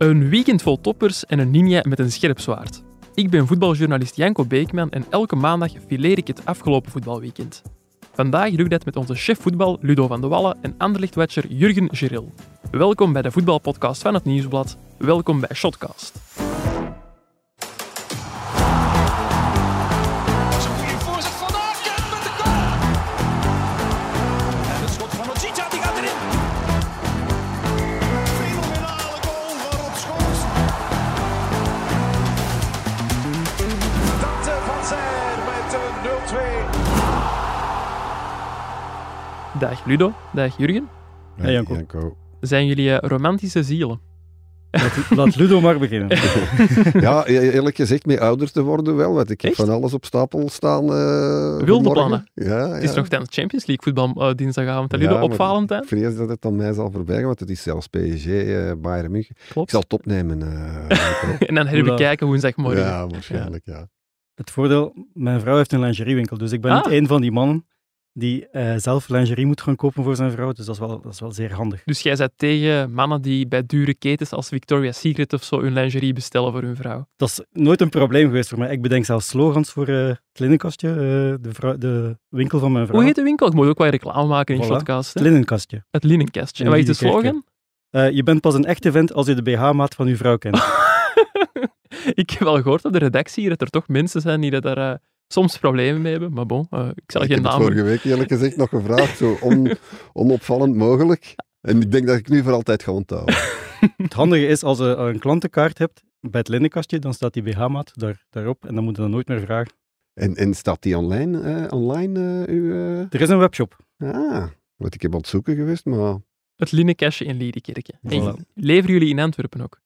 Een weekend vol toppers en een ninja met een scherp zwaard. Ik ben voetbaljournalist Janko Beekman en elke maandag fileer ik het afgelopen voetbalweekend. Vandaag doe ik dat met onze chef voetbal Ludo van de Wallen en Anderlecht-watcher Jurgen Geril. Welkom bij de voetbalpodcast van het Nieuwsblad. Welkom bij Shotcast. Dag Ludo, dag Jurgen. Hey, Janko. Zijn jullie eh, romantische zielen? Laat, laat Ludo maar beginnen. Ja, e- eerlijk gezegd, mee ouder te worden wel. Want ik heb Echt? van alles op stapel staan. eh, Wilde vanmorgen. plannen. Ja, Het is ja. nog tijdens Champions League voetbal eh, dinsdagavond. Ludo, Ja? Ik vrees dat het aan mij zal voorbij gaan, want het is zelfs PSG, eh Bayern München. Ik Klopt. zal het opnemen. eh, En dan herbekijken woensdagmorgen. ja, waarschijnlijk, ja. Het voordeel, mijn vrouw heeft een lingeriewinkel, dus ik ben Ah. niet een van die mannen die eh, zelf lingerie moet gaan kopen voor zijn vrouw. Dus dat is wel, dat is wel zeer handig. Dus jij bent tegen mannen die bij dure ketens als Victoria's Secret of zo hun lingerie bestellen voor hun vrouw. Dat is nooit een probleem geweest voor mij. Ik bedenk zelfs slogans voor eh, het linnenkastje, eh, de, vrouw- de winkel van mijn vrouw. Hoe heet de winkel? Ik moet ook wel reclame maken in Voilà. Shotcast. Het linnenkastje. Het linnenkastje. En wat is de slogan? Eh, je bent pas een echte vent als je de BH-maat van je vrouw kent. ik heb wel gehoord op de redactie hier dat er toch mensen zijn die daar eh, soms problemen mee hebben. Maar bon, eh, ik zal ik geen heb het namen... vorige week eerlijk gezegd nog gevraagd, zo on, onopvallend mogelijk. En ik denk dat ik nu voor altijd ga onthouden. het handige is, als je een klantenkaart hebt bij het linnenkastje, dan staat die BH-maat daar, daarop en dan moet je dat nooit meer vragen. En, en staat die online? eh, online eh, uw? Er is een webshop. Ah, want ik heb aan het zoeken geweest, maar... Het linnenkastje in Liedekerke. En Voilà. leveren jullie in Antwerpen ook?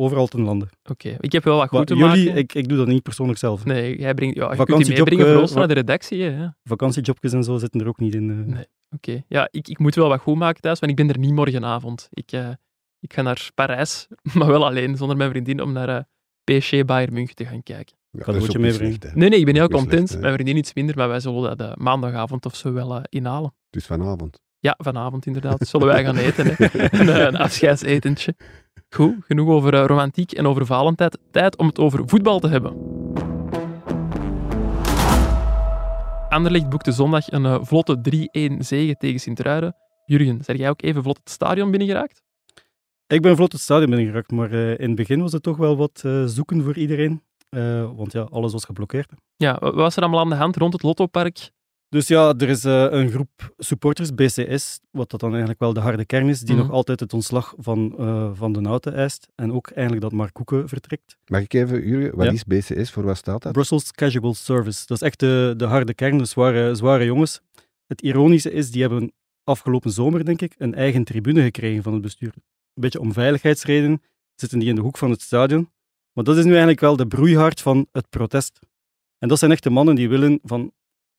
Overal ten lande. Oké, ik heb wel wat goed te jullie, maken. ik, ik doe dat niet persoonlijk zelf. Nee, jij brengt... Ja, je kunt die meebrengen voor ons naar de redactie. hè, ja. Vakantiejobjes en zo zitten er ook niet in. eh. Nee. Oké, ja, ik, ik moet wel wat goed maken thuis, want ik ben er niet morgenavond. Ik, eh, ik ga naar Parijs, maar wel alleen, zonder mijn vriendin, om naar eh PSG Bayern München te gaan kijken. Ja, Kan dat meebrengen? Nee, nee, ik ben heel content. slecht, mijn vriendin iets minder, maar wij zullen dat maandagavond of zo wel inhalen. Dus vanavond. Ja, vanavond inderdaad. Zullen wij gaan eten. Hè? Een, een afscheidsetentje. Goed, genoeg over eh, romantiek en over Valentijd. Tijd om het over voetbal te hebben. Anderlecht boekte zondag een eh, vlotte 3-1 zege tegen Sint-Truiden. Jurgen, zeg jij ook even vlot het stadion binnengeraakt? Ik ben vlot het stadion binnengeraakt, maar eh, in het begin was het toch wel wat zoeken voor iedereen. Want ja, alles was geblokkeerd. Ja, wat was er allemaal aan de hand rond het Lottopark? Dus ja, er is eh, een groep supporters, BCS, wat dat dan eigenlijk wel de harde kern is, die Mhm. nog altijd het ontslag van, eh, van de Nouten eist. En ook eigenlijk dat Mark Koeken vertrekt. Mag ik even, Jurgen, wat Ja. is BCS? Voor wat staat dat? Brussels Casual Service. Dat is echt de, de harde kern, de zware, zware jongens. Het ironische is, die hebben afgelopen zomer, denk ik, een eigen tribune gekregen van het bestuur. Een beetje om veiligheidsredenen zitten die in de hoek van het stadion. Maar dat is nu eigenlijk wel de broeihard van het protest. En dat zijn echt de mannen die willen van,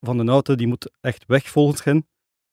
van de auto, die moet echt weg volgens hen.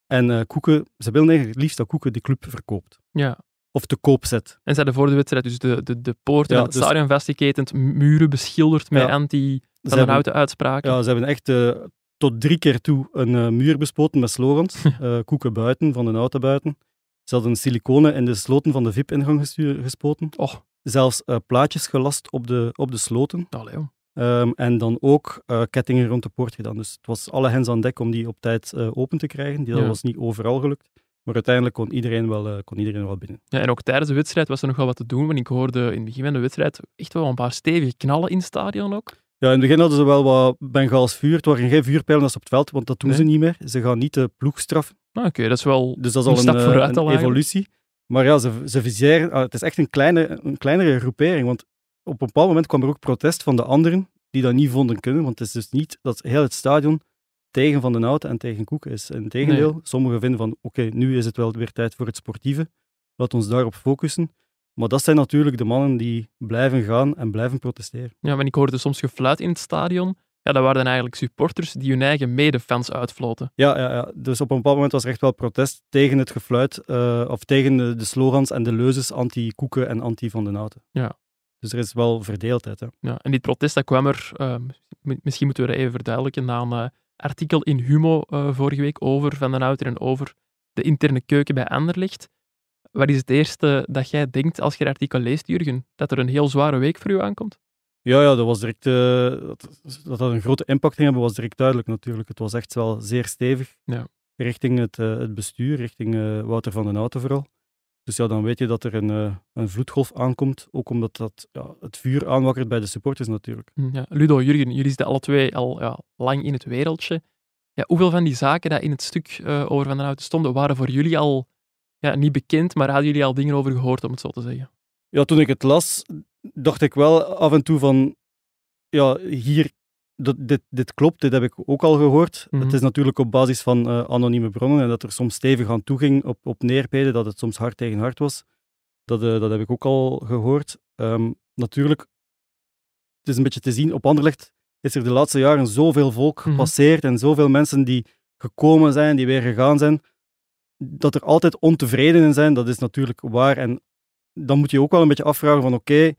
En eh, Koeken, ze willen eigenlijk het liefst dat Koeken de club verkoopt. Ja, Of te koop zet. en ze hadden voor de wedstrijd dus de, de, de poorten Ja, het dus- stadion vastgeketend, muren beschilderd met Ja. anti Ze van hebben- houten uitspraken. Ja, ze hebben echt eh, tot drie keer toe een eh, muur bespoten met slogans. Koeken buiten, van de auto buiten. Ze hadden siliconen in de sloten van de VIP-ingang gespoten. Och, Zelfs plaatjes gelast op de, op de sloten. allee, Ehm, en dan ook eh, kettingen rond de poort gedaan. Dus het was alle hens aan dek om die op tijd eh, open te krijgen. Die, dat Ja. was niet overal gelukt. Maar uiteindelijk kon iedereen wel, eh, kon iedereen wel binnen. Ja, en ook tijdens de wedstrijd was er nog wel wat te doen, want ik hoorde in het begin van de wedstrijd echt wel een paar stevige knallen in het stadion ook. Ja, in het begin hadden ze wel wat Bengaals vuur. Het waren geen vuurpijlen als op het veld, want dat doen Nee. ze niet meer. Ze gaan niet de ploeg straffen. Nou, Oké, dat is wel... Dus dat is Een al stap een, eh, vooruit een evolutie. Maar ja, ze, ze viseren, ah, het is echt een, kleine, een kleinere groepering. Want op een bepaald moment kwam er ook protest van de anderen die dat niet vonden kunnen. Want het is dus niet dat heel het stadion tegen Van den Houten en tegen Koeken is. Integendeel, sommigen vinden van oké, nu is het wel weer tijd voor het sportieve. Laat ons daarop focussen. Maar dat zijn natuurlijk de mannen die blijven gaan en blijven protesteren. Ja, maar ik hoorde soms gefluit in het stadion. Ja, dat waren dan eigenlijk supporters die hun eigen medefans uitfloten. Ja, ja, ja, dus op een bepaald moment was er echt wel protest tegen het gefluit, eh, of tegen de, de slogans en de leuzes anti-Koeken en anti-Van den Houten. Ja. Dus er is wel verdeeldheid. Hè. Ja, en dit protest dat kwam er, eh, misschien moeten we dat even verduidelijken, na een eh, artikel in Humo eh, vorige week over Van den Houten en over de interne keuken bij Anderlecht. Wat is het eerste dat jij denkt als je het artikel leest, Jurgen? Dat er een heel zware week voor u aankomt? Ja, ja dat was direct, dat, dat dat een grote impact ging hebben, was direct duidelijk natuurlijk. Het was echt wel zeer stevig. Ja. Richting het, het bestuur, richting Wouter van den Houten vooral. Dus ja, dan weet je dat er een, eh, een vloedgolf aankomt. Ook omdat dat ja, het vuur aanwakkert bij de supporters natuurlijk. Hm, Ja. Ludo, Jurgen, jullie zitten alle twee al ja, lang in het wereldje. Ja, hoeveel van die zaken die in het stuk eh, over Van den Houten stonden, waren voor jullie al ja, niet bekend, maar hadden jullie al dingen over gehoord, om het zo te zeggen? Ja, toen ik het las, dacht ik wel af en toe van, ja, hier, dat, dit, dit klopt, dit heb ik ook al gehoord. Mhm. Het is natuurlijk op basis van eh, anonieme bronnen en dat er soms stevig aan toe ging op, op neerpeden, dat het soms hard tegen hard was. Dat, eh, dat heb ik ook al gehoord. Ehm, natuurlijk, het is een beetje te zien, op Anderlecht is er de laatste jaren zoveel volk Mhm. gepasseerd en zoveel mensen die gekomen zijn, die weer gegaan zijn, dat er altijd ontevredenen zijn, dat is natuurlijk waar. En dan moet je ook wel een beetje afvragen van oké,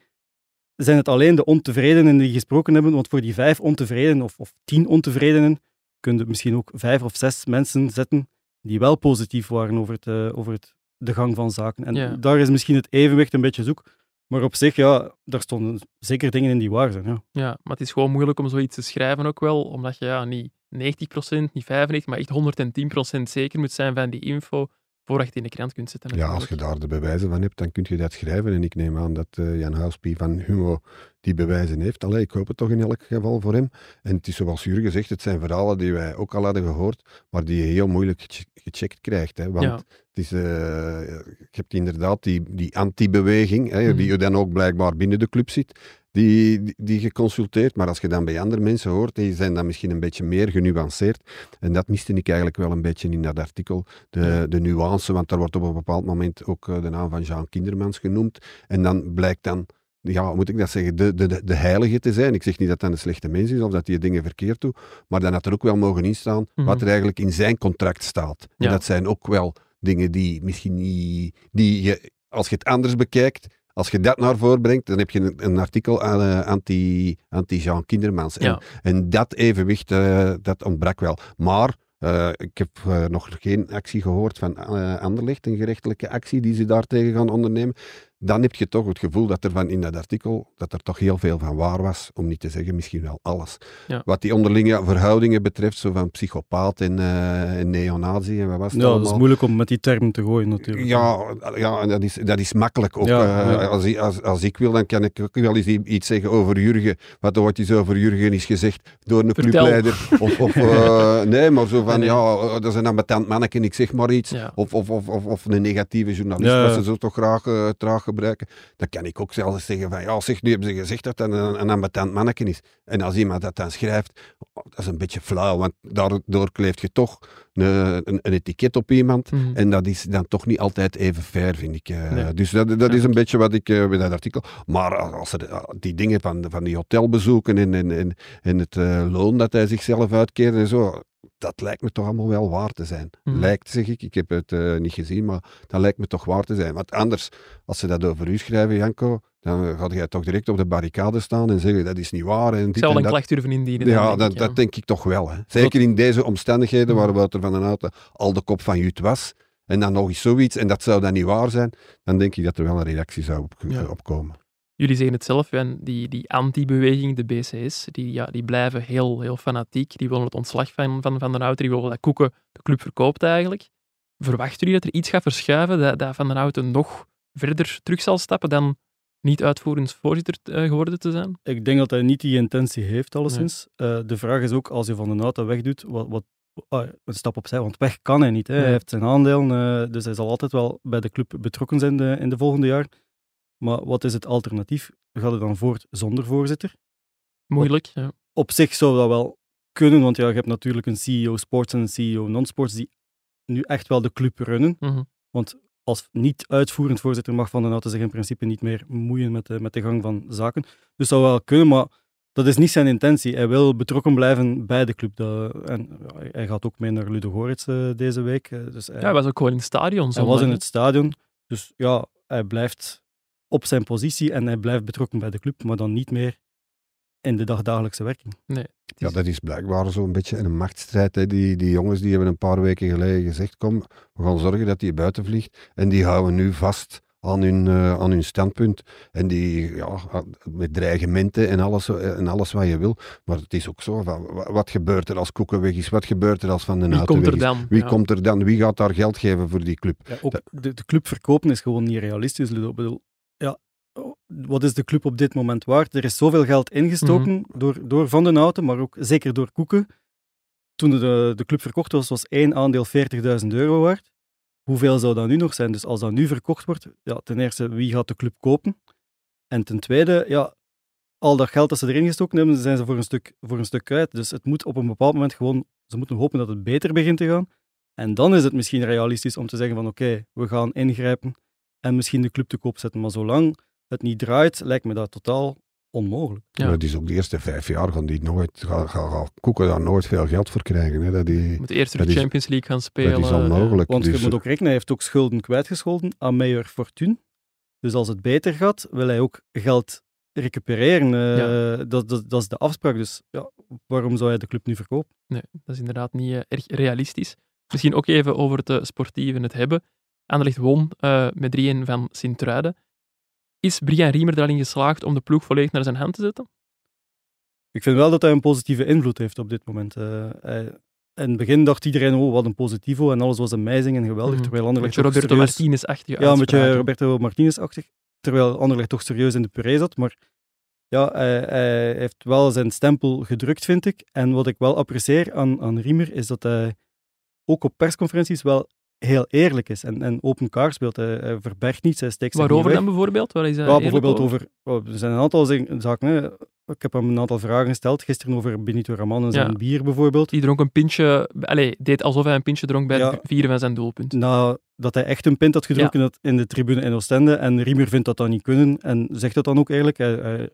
zijn het alleen de ontevredenen die gesproken hebben? Want voor die vijf ontevredenen of, of tien ontevredenen kun je misschien ook vijf of zes mensen zetten die wel positief waren over, het, eh, over het, de gang van zaken. En Ja. daar is misschien het evenwicht een beetje zoek. Maar op zich, ja, daar stonden zeker dingen in die waar zijn. Ja. Ja, maar het is gewoon moeilijk om zoiets te schrijven ook wel, omdat je ja, niet 90%, niet 95%, maar echt 110% zeker moet zijn van die info voordat je het in de krant kunt zetten. Ja, als je daar de bewijzen van hebt, dan kun je dat schrijven. En ik neem aan dat eh, Jan Houspie van Humo die bewijzen heeft. Allee, ik hoop het toch in elk geval voor hem. En het is zoals Jurgen zegt, het zijn verhalen die wij ook al hadden gehoord, maar die je heel moeilijk geche- gecheckt krijgt. Hè, want Ja. het is, eh, je hebt inderdaad die, die anti-beweging, hè, Mhm. die je dan ook blijkbaar binnen de club zit, die, die, consulteert. Maar als je dan bij andere mensen hoort, die zijn dan misschien een beetje meer genuanceerd. En dat miste ik eigenlijk wel een beetje in dat artikel, de, de nuance, want daar wordt op een bepaald moment ook eh, de naam van Jean Kindermans genoemd. En dan blijkt dan, ja, moet ik dat zeggen, de, de, de- heilige te zijn. Ik zeg niet dat dat een slechte mens is of dat hij dingen verkeerd doet, maar dan had er ook wel mogen instaan Mhm. wat er eigenlijk in zijn contract staat. En Ja. dat zijn ook wel dingen die misschien niet, die je, als je het anders bekijkt, als je dat naar voren brengt, dan heb je een, een artikel aan, eh, anti, anti-Jean Kindermans. En, Ja. en dat evenwicht, eh, dat ontbrak wel. Maar eh, ik heb nog geen actie gehoord van eh Anderlecht, een gerechtelijke actie die ze daartegen gaan ondernemen. Dan heb je toch het gevoel dat er van in dat artikel, dat er toch heel veel van waar was, om niet te zeggen misschien wel alles. Ja. Wat die onderlinge verhoudingen betreft, zo van psychopaat en, eh en neonazi en wat was het Ja, dat is moeilijk om met die termen te gooien natuurlijk. Ja, ja en dat, is, dat is makkelijk ook. Ja, Eh, ja. Als, ik- als, als ik wil, dan kan ik ook wel eens iets zeggen over Jurgen. Wat ooit eens over Jurgen is gezegd door een Vertel. clubleider. Of, of, eh, nee, maar zo van, Nee, nee. ja, dat is een ambetant manneke, ik zeg maar iets. Ja. Of, of, of, of, of een negatieve journalist, Ja. wat ze zo toch graag traag gebruiken. Dan kan ik ook zelfs zeggen van, ja, zeg, nu hebben ze gezegd dat dat een, een ambetant manneke is. En als iemand dat dan schrijft, oh, dat is een beetje flauw, want daardoor kleeft je toch een, een, een etiket op iemand. Mhm. En dat is dan toch niet altijd even fair, vind ik. eh. Nee. Dus dat, dat is een beetje wat ik eh, bij dat artikel. Maar als er eh, die dingen van, van die hotelbezoeken en, en, en, en het eh, loon dat hij zichzelf uitkeert en zo. Dat lijkt me toch allemaal wel waar te zijn. Mhm. Lijkt, zeg ik. Ik heb het eh, niet gezien, maar dat lijkt me toch waar te zijn. Want anders, als ze dat over u schrijven, Janko, dan gaat jij toch direct op de barricade staan en zeggen dat is niet waar. En Ik dit zal en een klacht durven indienen. Ja, denk dat, ik, ja. dat denk ik toch wel. Hè. Zeker in deze omstandigheden waar Mhm. Wouter van den Houten al de kop van Jut was. En dan nog eens zoiets, en dat zou dan niet waar zijn, dan denk ik dat er wel een reactie zou op, Ja. opkomen. Jullie zeggen het zelf, en die, die anti-beweging, de BCS, die, ja, die blijven heel, heel fanatiek. Die willen het ontslag van Van, van den Houten, die willen dat Koeken de club verkoopt eigenlijk. Verwachten jullie dat er iets gaat verschuiven, dat, dat Van den Houten nog verder terug zal stappen dan niet uitvoerend voorzitter eh, geworden te zijn? Ik denk dat hij niet die intentie heeft, alleszins. Eh, de vraag is ook, als je van de auto wegdoet, wat, wat, ah, een stap opzij, want weg kan hij niet. Hè. Nee. Hij heeft zijn aandelen, eh, dus hij zal altijd wel bij de club betrokken zijn de, in de volgende jaar. Maar wat is het alternatief? Gaat hij dan voort zonder voorzitter? Moeilijk, ja. Op zich zou dat wel kunnen, want ja, je hebt natuurlijk een CEO sports en een CEO non-sports die nu echt wel de club runnen. Mhm. Want als niet uitvoerend voorzitter mag Van den Houten zich in principe niet meer moeien met de, met de gang van zaken. Dus dat zou wel kunnen, maar dat is niet zijn intentie. Hij wil betrokken blijven bij de club. En hij gaat ook mee naar Ludo Goretz eh, deze week. eh, Dus hij, Ja, hij was ook gewoon in het stadion. hij was in het stadion. Dus ja, hij blijft op zijn positie en hij blijft betrokken bij de club, maar dan niet meer in de dagdagelijkse werking. Ja, dat is blijkbaar zo'n beetje een machtsstrijd. Hè. Die, die jongens die hebben een paar weken geleden gezegd, kom, we gaan zorgen dat die buiten vliegt. En die houden nu vast aan hun, eh, aan hun standpunt. En die, ja, met dreigementen en alles, en alles wat je wil. Maar het is ook zo, van, wa- wat gebeurt er als Koeken weg is? Wat gebeurt er als Van den Houten weg er is? dan? Wie Ja. komt er dan? Wie gaat daar geld geven voor die club? Ja, ook de, de club verkopen is gewoon niet realistisch. Ludo. Ik bedoel, wat is de club op dit moment waard? Er is zoveel geld ingestoken door, door Van den Houten, maar ook zeker door Koeken. Toen de, de club verkocht was, was één aandeel 40.000 euro waard. Hoeveel zou dat nu nog zijn? Dus als dat nu verkocht wordt, ja, ten eerste, wie gaat de club kopen? En ten tweede, ja, al dat geld dat ze erin gestoken hebben, zijn ze voor een stuk, voor een stuk kwijt. Dus het moet op een bepaald moment gewoon, ze moeten hopen dat het beter begint te gaan. En dan is het misschien realistisch om te zeggen van oké, we gaan ingrijpen en misschien de club te koop zetten. Maar zolang het niet draait, lijkt me dat totaal onmogelijk. Ja. Dat is ook de eerste vijf jaar gaan die nooit, gaan, gaan, gaan Koeken daar nooit veel geld voor krijgen. Hè. Dat, die, Je moet eerst de dat is- Champions League gaan spelen. dat is onmogelijk. Want Dus, je moet ook rekenen, hij heeft ook schulden kwijtgescholden aan Meilleur Fortune. Dus als het beter gaat, wil hij ook geld recupereren. Eh, Ja. dat, dat, dat is de afspraak. Dus ja, waarom zou hij de club nu verkopen? Nee, dat is inderdaad niet eh, erg realistisch. Misschien ook even over het uh, sportieve het hebben. Anderlecht won uh, met 3-1 van Sint-Truiden. Is Brian Riemer er al in geslaagd om de ploeg volledig naar zijn hand te zetten? Ik vind wel dat hij een positieve invloed heeft op dit moment. Uh, hij, in het begin dacht iedereen, oh, wat een positivo en alles was amazing en geweldig. Mhm. Terwijl Anderlecht Een beetje toch Roberto serieus- Martinez-achtige Ja, een beetje. Roberto Martinez-achtig. Terwijl Anderlecht toch serieus in de puree zat. Maar ja, hij, hij heeft wel zijn stempel gedrukt, vind ik. En wat ik wel apprecieer aan, aan Riemer, is dat hij ook op persconferenties wel heel eerlijk is en, en open kaart speelt. Hij, verbergt niets, hij steekt Waarover dan bijvoorbeeld? Waar is hij Ja, bijvoorbeeld over... oh, er zijn een aantal zaken. Hè. Ik heb hem een aantal vragen gesteld. Gisteren over Benito Raman en zijn Ja. bier bijvoorbeeld. Die dronk een pintje... Allee, deed alsof hij een pintje dronk bij Ja. het vieren van zijn doelpunt. Nadat hij echt een pint had gedronken dat in de tribune in Oostende. En Riemer vindt dat dan niet kunnen en zegt dat dan ook eerlijk. Hij,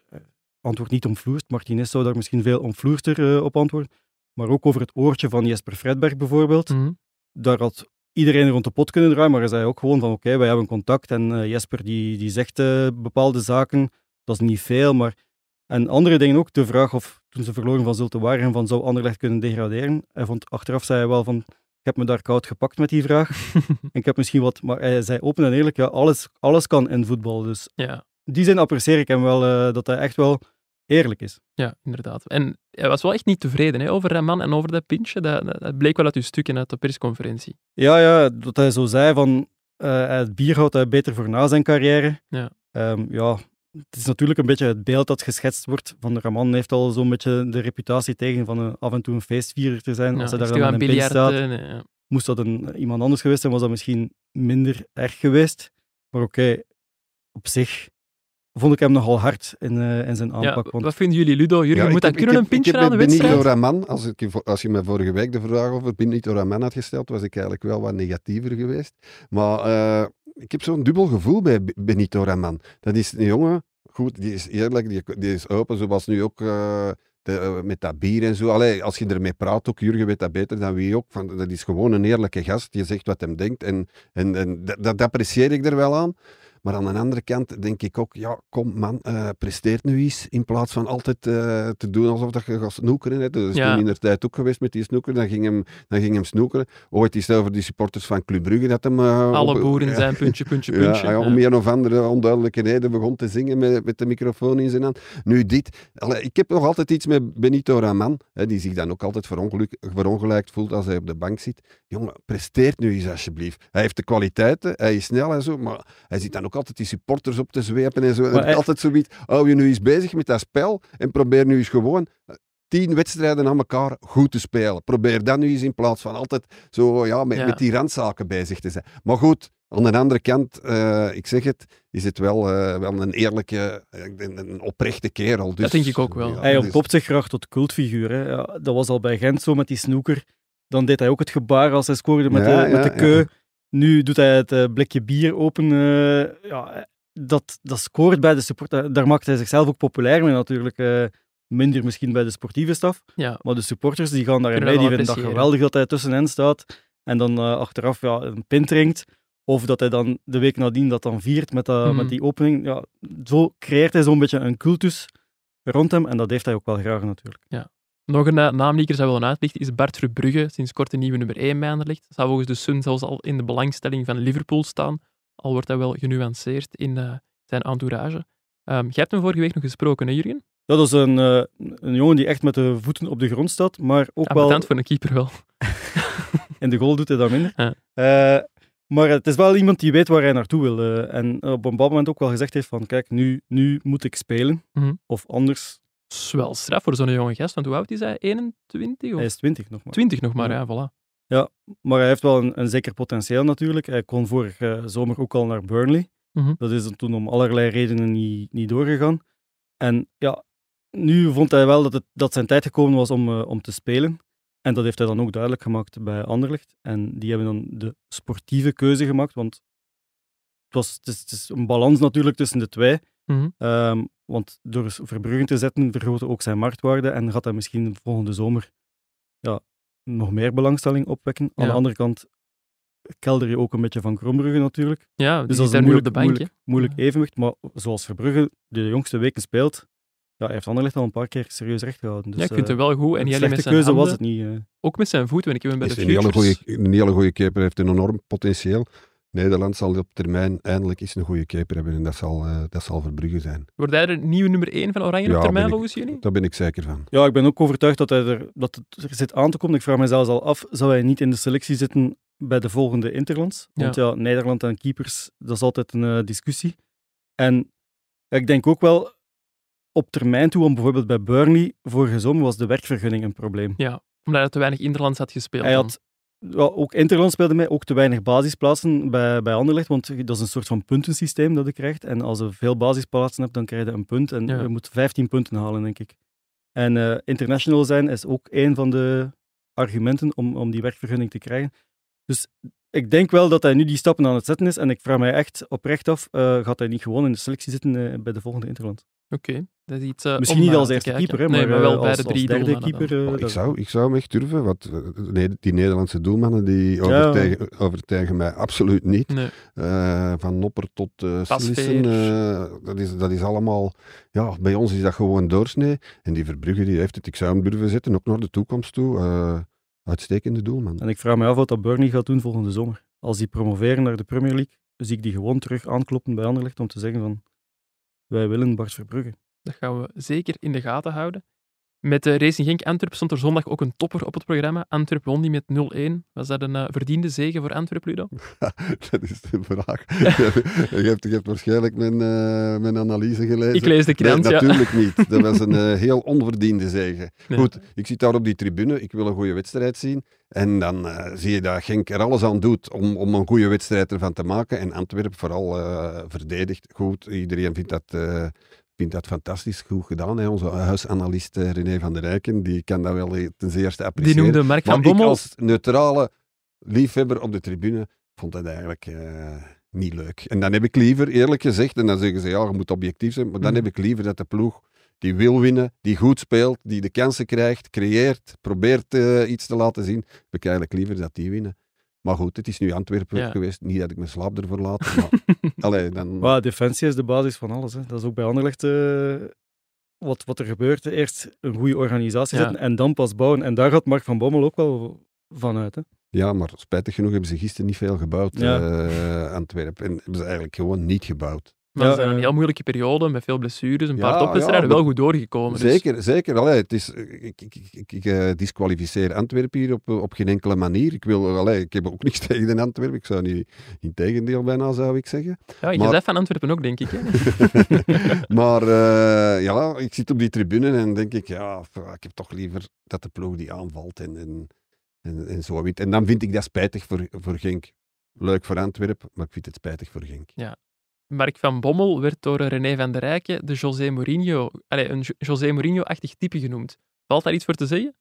antwoordt niet omvloerst. Martinez zou daar misschien veel omvloerster eh, op antwoorden. Maar ook over het oortje van Jesper Fredberg bijvoorbeeld. Mhm. Daar had iedereen rond de pot kunnen draaien, maar hij zei ook gewoon van oké, wij hebben contact en eh, Jesper die, die zegt eh, bepaalde zaken. Dat is niet veel, maar... En andere dingen ook, de vraag of toen ze verloren van Zulte waren, van zou Anderlecht kunnen degraderen? Hij vond, achteraf zei hij wel van, ik heb me daar koud gepakt met die vraag. en ik heb misschien wat... Maar hij zei open en eerlijk, ja, alles, alles kan in voetbal. Dus Ja, in die zin apprecieer ik hem wel, eh, dat hij echt wel eerlijk is. ja, inderdaad. En hij was wel echt niet tevreden hè, over Raman en over dat pintje. Dat, dat, dat bleek wel uit uw stukken uit de persconferentie. Ja, ja, dat hij zo zei van eh, het bier houdt hij beter voor na zijn carrière. Ja. Ehm, ja, het is natuurlijk een beetje het beeld dat geschetst wordt. Van Raman heeft al zo'n beetje de reputatie tegen van een, af en toe een feestvierer te zijn. Ja, Als hij daar dan een staat, ja. moest dat een, iemand anders geweest zijn, was dat misschien minder erg geweest. Maar oké, op zich vond ik hem nogal hard in, eh, in zijn Ja, aanpak. want wat vinden jullie, Ludo? Jurgen, Ja, moet dat kunnen, heb- een pintje aan de met Benito wedstrijd? Raman, als, ik, als je me vorige week de vraag over Benito Raman had gesteld, was ik eigenlijk wel wat negatiever geweest. Maar eh, ik heb zo'n dubbel gevoel bij Benito Raman. Dat is een jongen, goed, die is eerlijk, die, die is open, zoals nu ook eh, de- met dat bier en zo. Allee, als je ermee praat, ook Jurgen weet dat beter dan wie ook. Van, dat is gewoon een eerlijke gast, die zegt wat hem denkt. En, en, en dat, dat apprecieer ik er wel aan. Maar aan de andere kant denk ik ook, ja, kom man, eh presteert nu eens. In plaats van altijd eh, te doen alsof dat je gaat snoekeren. Hè. Dat is Ja. toen in de tijd ook geweest met die snoeker. Dan ging hem, dan ging hem snoekeren. Ooit is het over die supporters van Club Brugge dat hem... eh, Alle op- boeren zijn puntje, puntje, puntje. ja, om een of andere onduidelijke reden begon te zingen met, met de microfoon in zijn hand. Nu dit. Allee, ik heb nog altijd iets met Benito Raman, hè, die zich dan ook altijd verongeluk, verongelijkt voelt als hij op de bank zit. Jongen, presteert nu eens alsjeblieft. Hij heeft de kwaliteiten, hij is snel en zo, maar hij zit dan ook altijd die supporters op te zwepen en zo. En Altijd zoiets, hou je nu eens bezig met dat spel en probeer nu eens gewoon eh, tien wedstrijden aan elkaar goed te spelen. Probeer dat nu eens in plaats van altijd zo ja, met, Ja. met die randzaken bezig te zijn. Maar goed, aan de andere kant, eh, ik zeg het, is het wel, eh, wel een eerlijke, een, een oprechte kerel. Dus, Dat denk ik ook wel. ja, Hij dus- ontpopt zich graag tot cultfiguur. Hè. Ja, dat was al bij Gent zo met die snoeker. Dan deed hij ook het gebaar als hij scoorde met Ja, de, met ja, de keu. Ja. Nu doet hij het eh, blikje bier open. eh, ja, dat, dat scoort bij de support. Daar daar maakt hij zichzelf ook populair mee natuurlijk. eh, minder misschien bij de sportieve staf. Ja, Maar de supporters die gaan daarin mee. Die vinden dat geweldig dat hij tussenin staat. En dan eh, achteraf ja, een pint drinkt. Of dat hij dan de week nadien dat dan viert met, dat, Mhm. met die opening. Ja, zo creëert hij zo'n beetje een cultus rond hem en dat heeft hij ook wel graag natuurlijk. Nog een uh, naam die ik er zou willen uitlichten is Bart Verbrugge, sinds kort de nieuwe nummer 1 bij Anderlecht. Zou volgens de Sun zelfs al in de belangstelling van Liverpool staan, al wordt hij wel genuanceerd in uh, zijn entourage. Um, jij hebt hem vorige week nog gesproken, hè Jurgen? Dat is een, uh, een jongen die echt met de voeten op de grond staat, maar ook ja, wel... voor een keeper wel. in de goal doet hij dat minder. Ja. Uh, maar het is wel iemand die weet waar hij naartoe wil. En op een bepaald moment ook wel gezegd heeft van, kijk, nu, nu moet ik spelen. Mm -hmm. Of anders... Is wel straf voor zo'n jonge gast, want hoe oud is hij? 21? Of? Hij is 20 nog maar. 20 nog maar, ja, ja voilà. Ja, maar hij heeft wel een, een zeker potentieel natuurlijk. Hij kon vorig uh, zomer ook al naar Burnley. Mm -hmm. Dat is toen om allerlei redenen niet, niet doorgegaan. En ja, nu vond hij wel dat, het, dat zijn tijd gekomen was om, uh, om te spelen. En dat heeft hij dan ook duidelijk gemaakt bij Anderlecht. En die hebben dan de sportieve keuze gemaakt, want het, was, het, is, het is een balans natuurlijk tussen de twee. Mm -hmm. um, want door Verbruggen te zetten vergroten ook zijn marktwaarde en gaat hij misschien volgende zomer ja, nog meer belangstelling opwekken. Aan Ja. de andere kant kelder je ook een beetje van Krombrugge natuurlijk. Ja, Dus die dat is een nu op moeilijk, de bank. moeilijk, evenwicht. Maar zoals Verbrugge de jongste weken speelt, ja, heeft Anderlecht al een paar keer serieus recht gehouden. Dus, ja, ik vind eh, het wel goed. En alleen met zijn keuze handen, was het niet. eh. ook met zijn voeten. Want ik heb hem bij Is de een hele, Futures... goeie, een hele goede keeper, heeft een enorm potentieel. Nederland zal op termijn eindelijk eens een goede keeper hebben en dat zal, eh, dat zal Verbrugge zijn. Wordt hij de nieuwe nummer 1 van Oranje Ja, op termijn, ik- volgens jullie? Daar ben ik zeker van. Ja, ik ben ook overtuigd dat, hij er, dat het er zit aan te komen. Ik vraag me zelfs al af, zou hij niet in de selectie zitten bij de volgende Interlands? Want ja, Nederland en keepers, dat is altijd een eh, discussie. En ik denk ook wel op termijn toe, want bijvoorbeeld bij Burnley, vorige zomer was de werkvergunning een probleem. Ja, omdat hij te weinig Interlands had gespeeld. Hij dan. had, ja, ook Interland speelde mij, ook te weinig basisplaatsen bij, bij Anderlecht, want dat is een soort van puntensysteem dat je krijgt. En als je veel basisplaatsen hebt, dan krijg je een punt. En Ja. je moet 15 punten halen, denk ik. En eh, international zijn is ook een van de argumenten om, om die werkvergunning te krijgen. Dus ik denk wel dat hij nu die stappen aan het zetten is. En ik vraag mij echt oprecht af, eh, gaat hij niet gewoon in de selectie zitten eh, bij de volgende Interland? Oké, dat is iets eh, Misschien om niet als te eerste keeper, hè, nee, maar, maar wel eh, bij als, de als drie derde keeper. eh, Oh, ik, zou, ik zou hem echt durven, want nee, die Nederlandse doelmannen die overtuigen, overtuigen mij absoluut niet. Nee. Eh, van Nopper tot uh, Pasveer. dat, is, dat is allemaal... Ja, bij ons is dat gewoon doorsnee. En die Verbrugge die heeft het. Ik zou hem durven zetten, ook naar de toekomst toe. Eh, uitstekende doelman. En ik vraag me af wat dat Burnley gaat doen volgende zomer. Als die promoveren naar de Premier League, zie ik die gewoon terug aankloppen bij Anderlecht om te zeggen van wij willen Bart Verbrugge. Dat gaan we zeker in de gaten houden. Met de Racing Genk Antwerp stond er zondag ook een topper op het programma. Antwerp won die met 0-1. Was dat een eh, verdiende zege voor Antwerp, Ludo? dat is de vraag. je, hebt, je hebt waarschijnlijk mijn, eh, mijn analyse gelezen. Ik lees de krant, nee, ja. natuurlijk niet. Dat was een eh, heel onverdiende zege. Nee. Goed, ik zit daar op die tribune. Ik wil een goede wedstrijd zien. En dan zie je dat Genk er alles aan doet om, om een goede wedstrijd ervan te maken. En Antwerp vooral verdedigt goed. Iedereen vindt dat, vindt dat fantastisch goed gedaan. Hè. Onze huisanalist eh, René van der Rijken, die kan dat wel eh, ten zeerste Die appreciëren. noemde Mark van ik Bommel. als neutrale liefhebber op de tribune vond dat eigenlijk eh, niet leuk. En dan heb ik liever, eerlijk gezegd, en dan zeggen ze ja, je moet objectief zijn, maar dan Mhm. heb ik liever dat de ploeg die wil winnen, die goed speelt, die de kansen krijgt, creëert, probeert iets te laten zien, heb ik eigenlijk liever dat die winnen. Maar goed, het is nu Antwerpen Ja. geweest. Niet dat ik mijn slaap ervoor laat. Maar, allee, dan, Maar defensie is de basis van alles. Hè. Dat is ook bij Anderlecht eh, wat, wat er gebeurt. Eerst een goede organisatie Ja. zetten en dan pas bouwen. En daar gaat Mark van Bommel ook wel vanuit. Hè. Ja, maar spijtig genoeg hebben ze gisteren niet veel gebouwd, Ja. eh, Antwerpen. En hebben ze eigenlijk gewoon niet gebouwd. Maar het Ja, is een eh, heel moeilijke periode met veel blessures. Een Ja, paar topwedstrijden ja, wel goed doorgekomen. dus- Zeker, zeker. Allee, het is, ik ik, ik, ik, eh, disqualificeer Antwerpen hier op, op geen enkele manier. Ik, wil, allee, ik heb ook niks tegen Antwerpen. Ik zou niet, in tegendeel bijna, zou ik zeggen. Ja, je Maar- bent van Antwerpen ook, denk ik. Hè? maar eh, ja, ik zit op die tribune en denk ik, ja, ik heb toch liever dat de ploeg die aanvalt en, en, en, en zo. En dan vind ik dat spijtig voor, voor Genk. Leuk voor Antwerpen, maar ik vind het spijtig voor Genk. Mark van Bommel werd door René van der Rijken de José Mourinho, allee, een Jo- José Mourinho-achtig type genoemd. Valt daar iets voor te zeggen?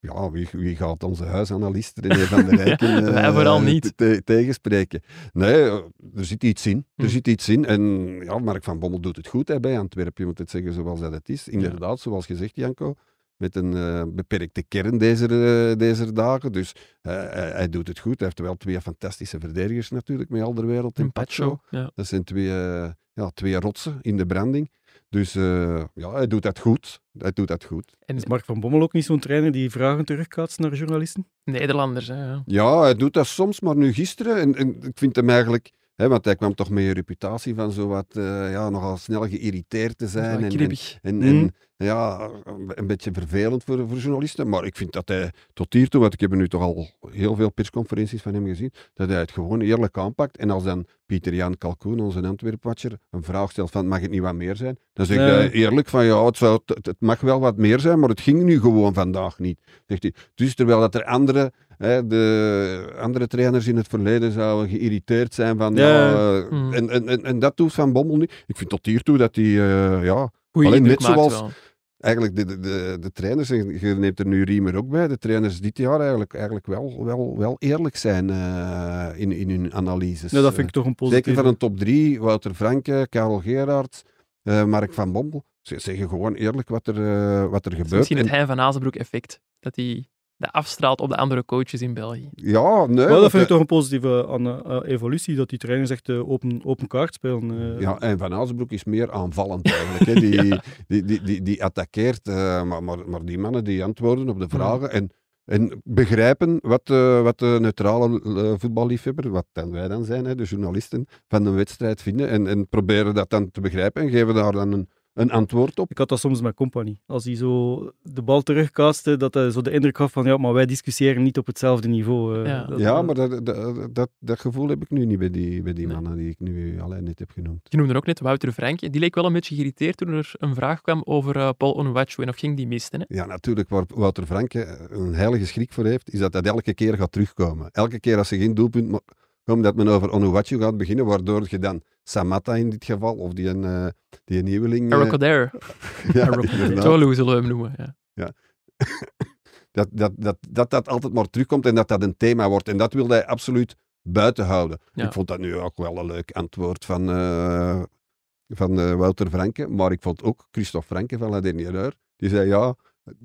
Ja, wie, wie gaat onze huisanalist René van der Rijken Ja, wij eh, vooral niet. te- tegenspreken? Nee, eh, er zit iets in. Er Hm. zit iets in. En ja, Mark van Bommel doet het goed hè, bij Antwerpen. Je moet het zeggen zoals dat het is. Inderdaad, zoals gezegd, Janko. Met een eh, beperkte kern deze, eh, deze dagen. Dus eh, hij, hij doet het goed. Hij heeft wel twee fantastische verdedigers natuurlijk, met Alderwereld en Een Pacho. Ja. Dat zijn twee, ja, twee rotsen in de branding. Dus eh, ja, hij doet dat goed. Hij doet dat goed. En Is Mark van Bommel ook niet zo'n trainer die vragen terugkaatst naar journalisten? Nederlanders, hè. ja. Ja, hij doet dat soms, maar nu gisteren, en, en ik vind hem eigenlijk, want hij kwam toch met een reputatie van zo wat, eh, ja, nogal snel geïrriteerd te zijn. En, en, kribbig. en, Mhm. en, ja, een beetje vervelend voor, voor journalisten. Maar ik vind dat hij tot hiertoe, want ik heb nu toch al heel veel persconferenties van hem gezien, dat hij het gewoon eerlijk aanpakt. En als dan Pieter-Jan Kalkoen, onze Antwerpwatcher, een vraag stelt van mag het niet wat meer zijn? Dan Nee. hij eerlijk van ja, het, zou, het, het mag wel wat meer zijn, maar het ging nu gewoon vandaag niet. Zegt hij. Dus terwijl dat er andere, hè, de andere trainers in het verleden zouden geïrriteerd zijn van ja, Ja. eh, Hmm. en, en, en, en dat doet Van Bommel niet. Ik vind tot hiertoe dat hij eh, ja, Goeie Alleen net zoals- wel. Eigenlijk de, de, de, de trainers, en je neemt er nu Riemer ook bij, de trainers dit jaar eigenlijk, eigenlijk wel, wel, wel eerlijk zijn eh, in, in hun analyses. Ja, dat vind ik toch een Eh, positief. Zeker van een top 3, Wouter Franke, Karel Gerards, eh, Mark van Bommel. Ze zeggen gewoon eerlijk wat er, eh, wat er gebeurt. misschien het En- Hein van Azenbroek effect. Dat hij dat afstraalt op de andere coaches in België. ja, nee. Maar dat vind ik toch een positieve eh, evolutie, dat die trainers echt eh, open, open kaart spelen. eh. Ja, en Van Azenbroek is meer aanvallend eigenlijk. Hè. Die, die, die, die, die attaqueert, eh, maar, maar, maar die mannen die antwoorden op de vragen en, en begrijpen wat, eh, wat de neutrale voetballiefhebber, wat dan wij dan zijn, hè, de journalisten, van de wedstrijd vinden en, en proberen dat dan te begrijpen en geven daar dan een, een antwoord op. Ik had dat soms met Company. Als hij zo de bal terugkaaste, dat hij zo de indruk gaf van ja, maar wij discussiëren niet op hetzelfde niveau. eh. Ja. Dat- Ja, maar dat, dat, dat, dat gevoel heb ik nu niet bij die, bij die Nee. mannen die ik nu alleen net heb genoemd. Je noemde ook net Wouter Frankje. Die leek wel een beetje geïrriteerd toen er een vraag kwam over eh, Paul Onuachu. En of ging die misten? Hè? Ja, natuurlijk, waar Wouter Franke een heilige schrik voor heeft, is dat dat elke keer gaat terugkomen. Elke keer als ze geen doelpunt komen, dat men over Onuwachu gaat beginnen, waardoor je dan Samatta in dit geval, of die, een, eh, die een nieuweling... eh, ja. Tolu zullen we hem noemen. Ja. dat, dat, dat, dat dat altijd maar terugkomt en dat dat een thema wordt. En dat wilde hij absoluut buiten houden. Ja. Ik vond dat nu ook wel een leuk antwoord van, eh, van eh, Wouter Franke. Maar ik vond ook Christophe Franke van La Dernière Die zei ja,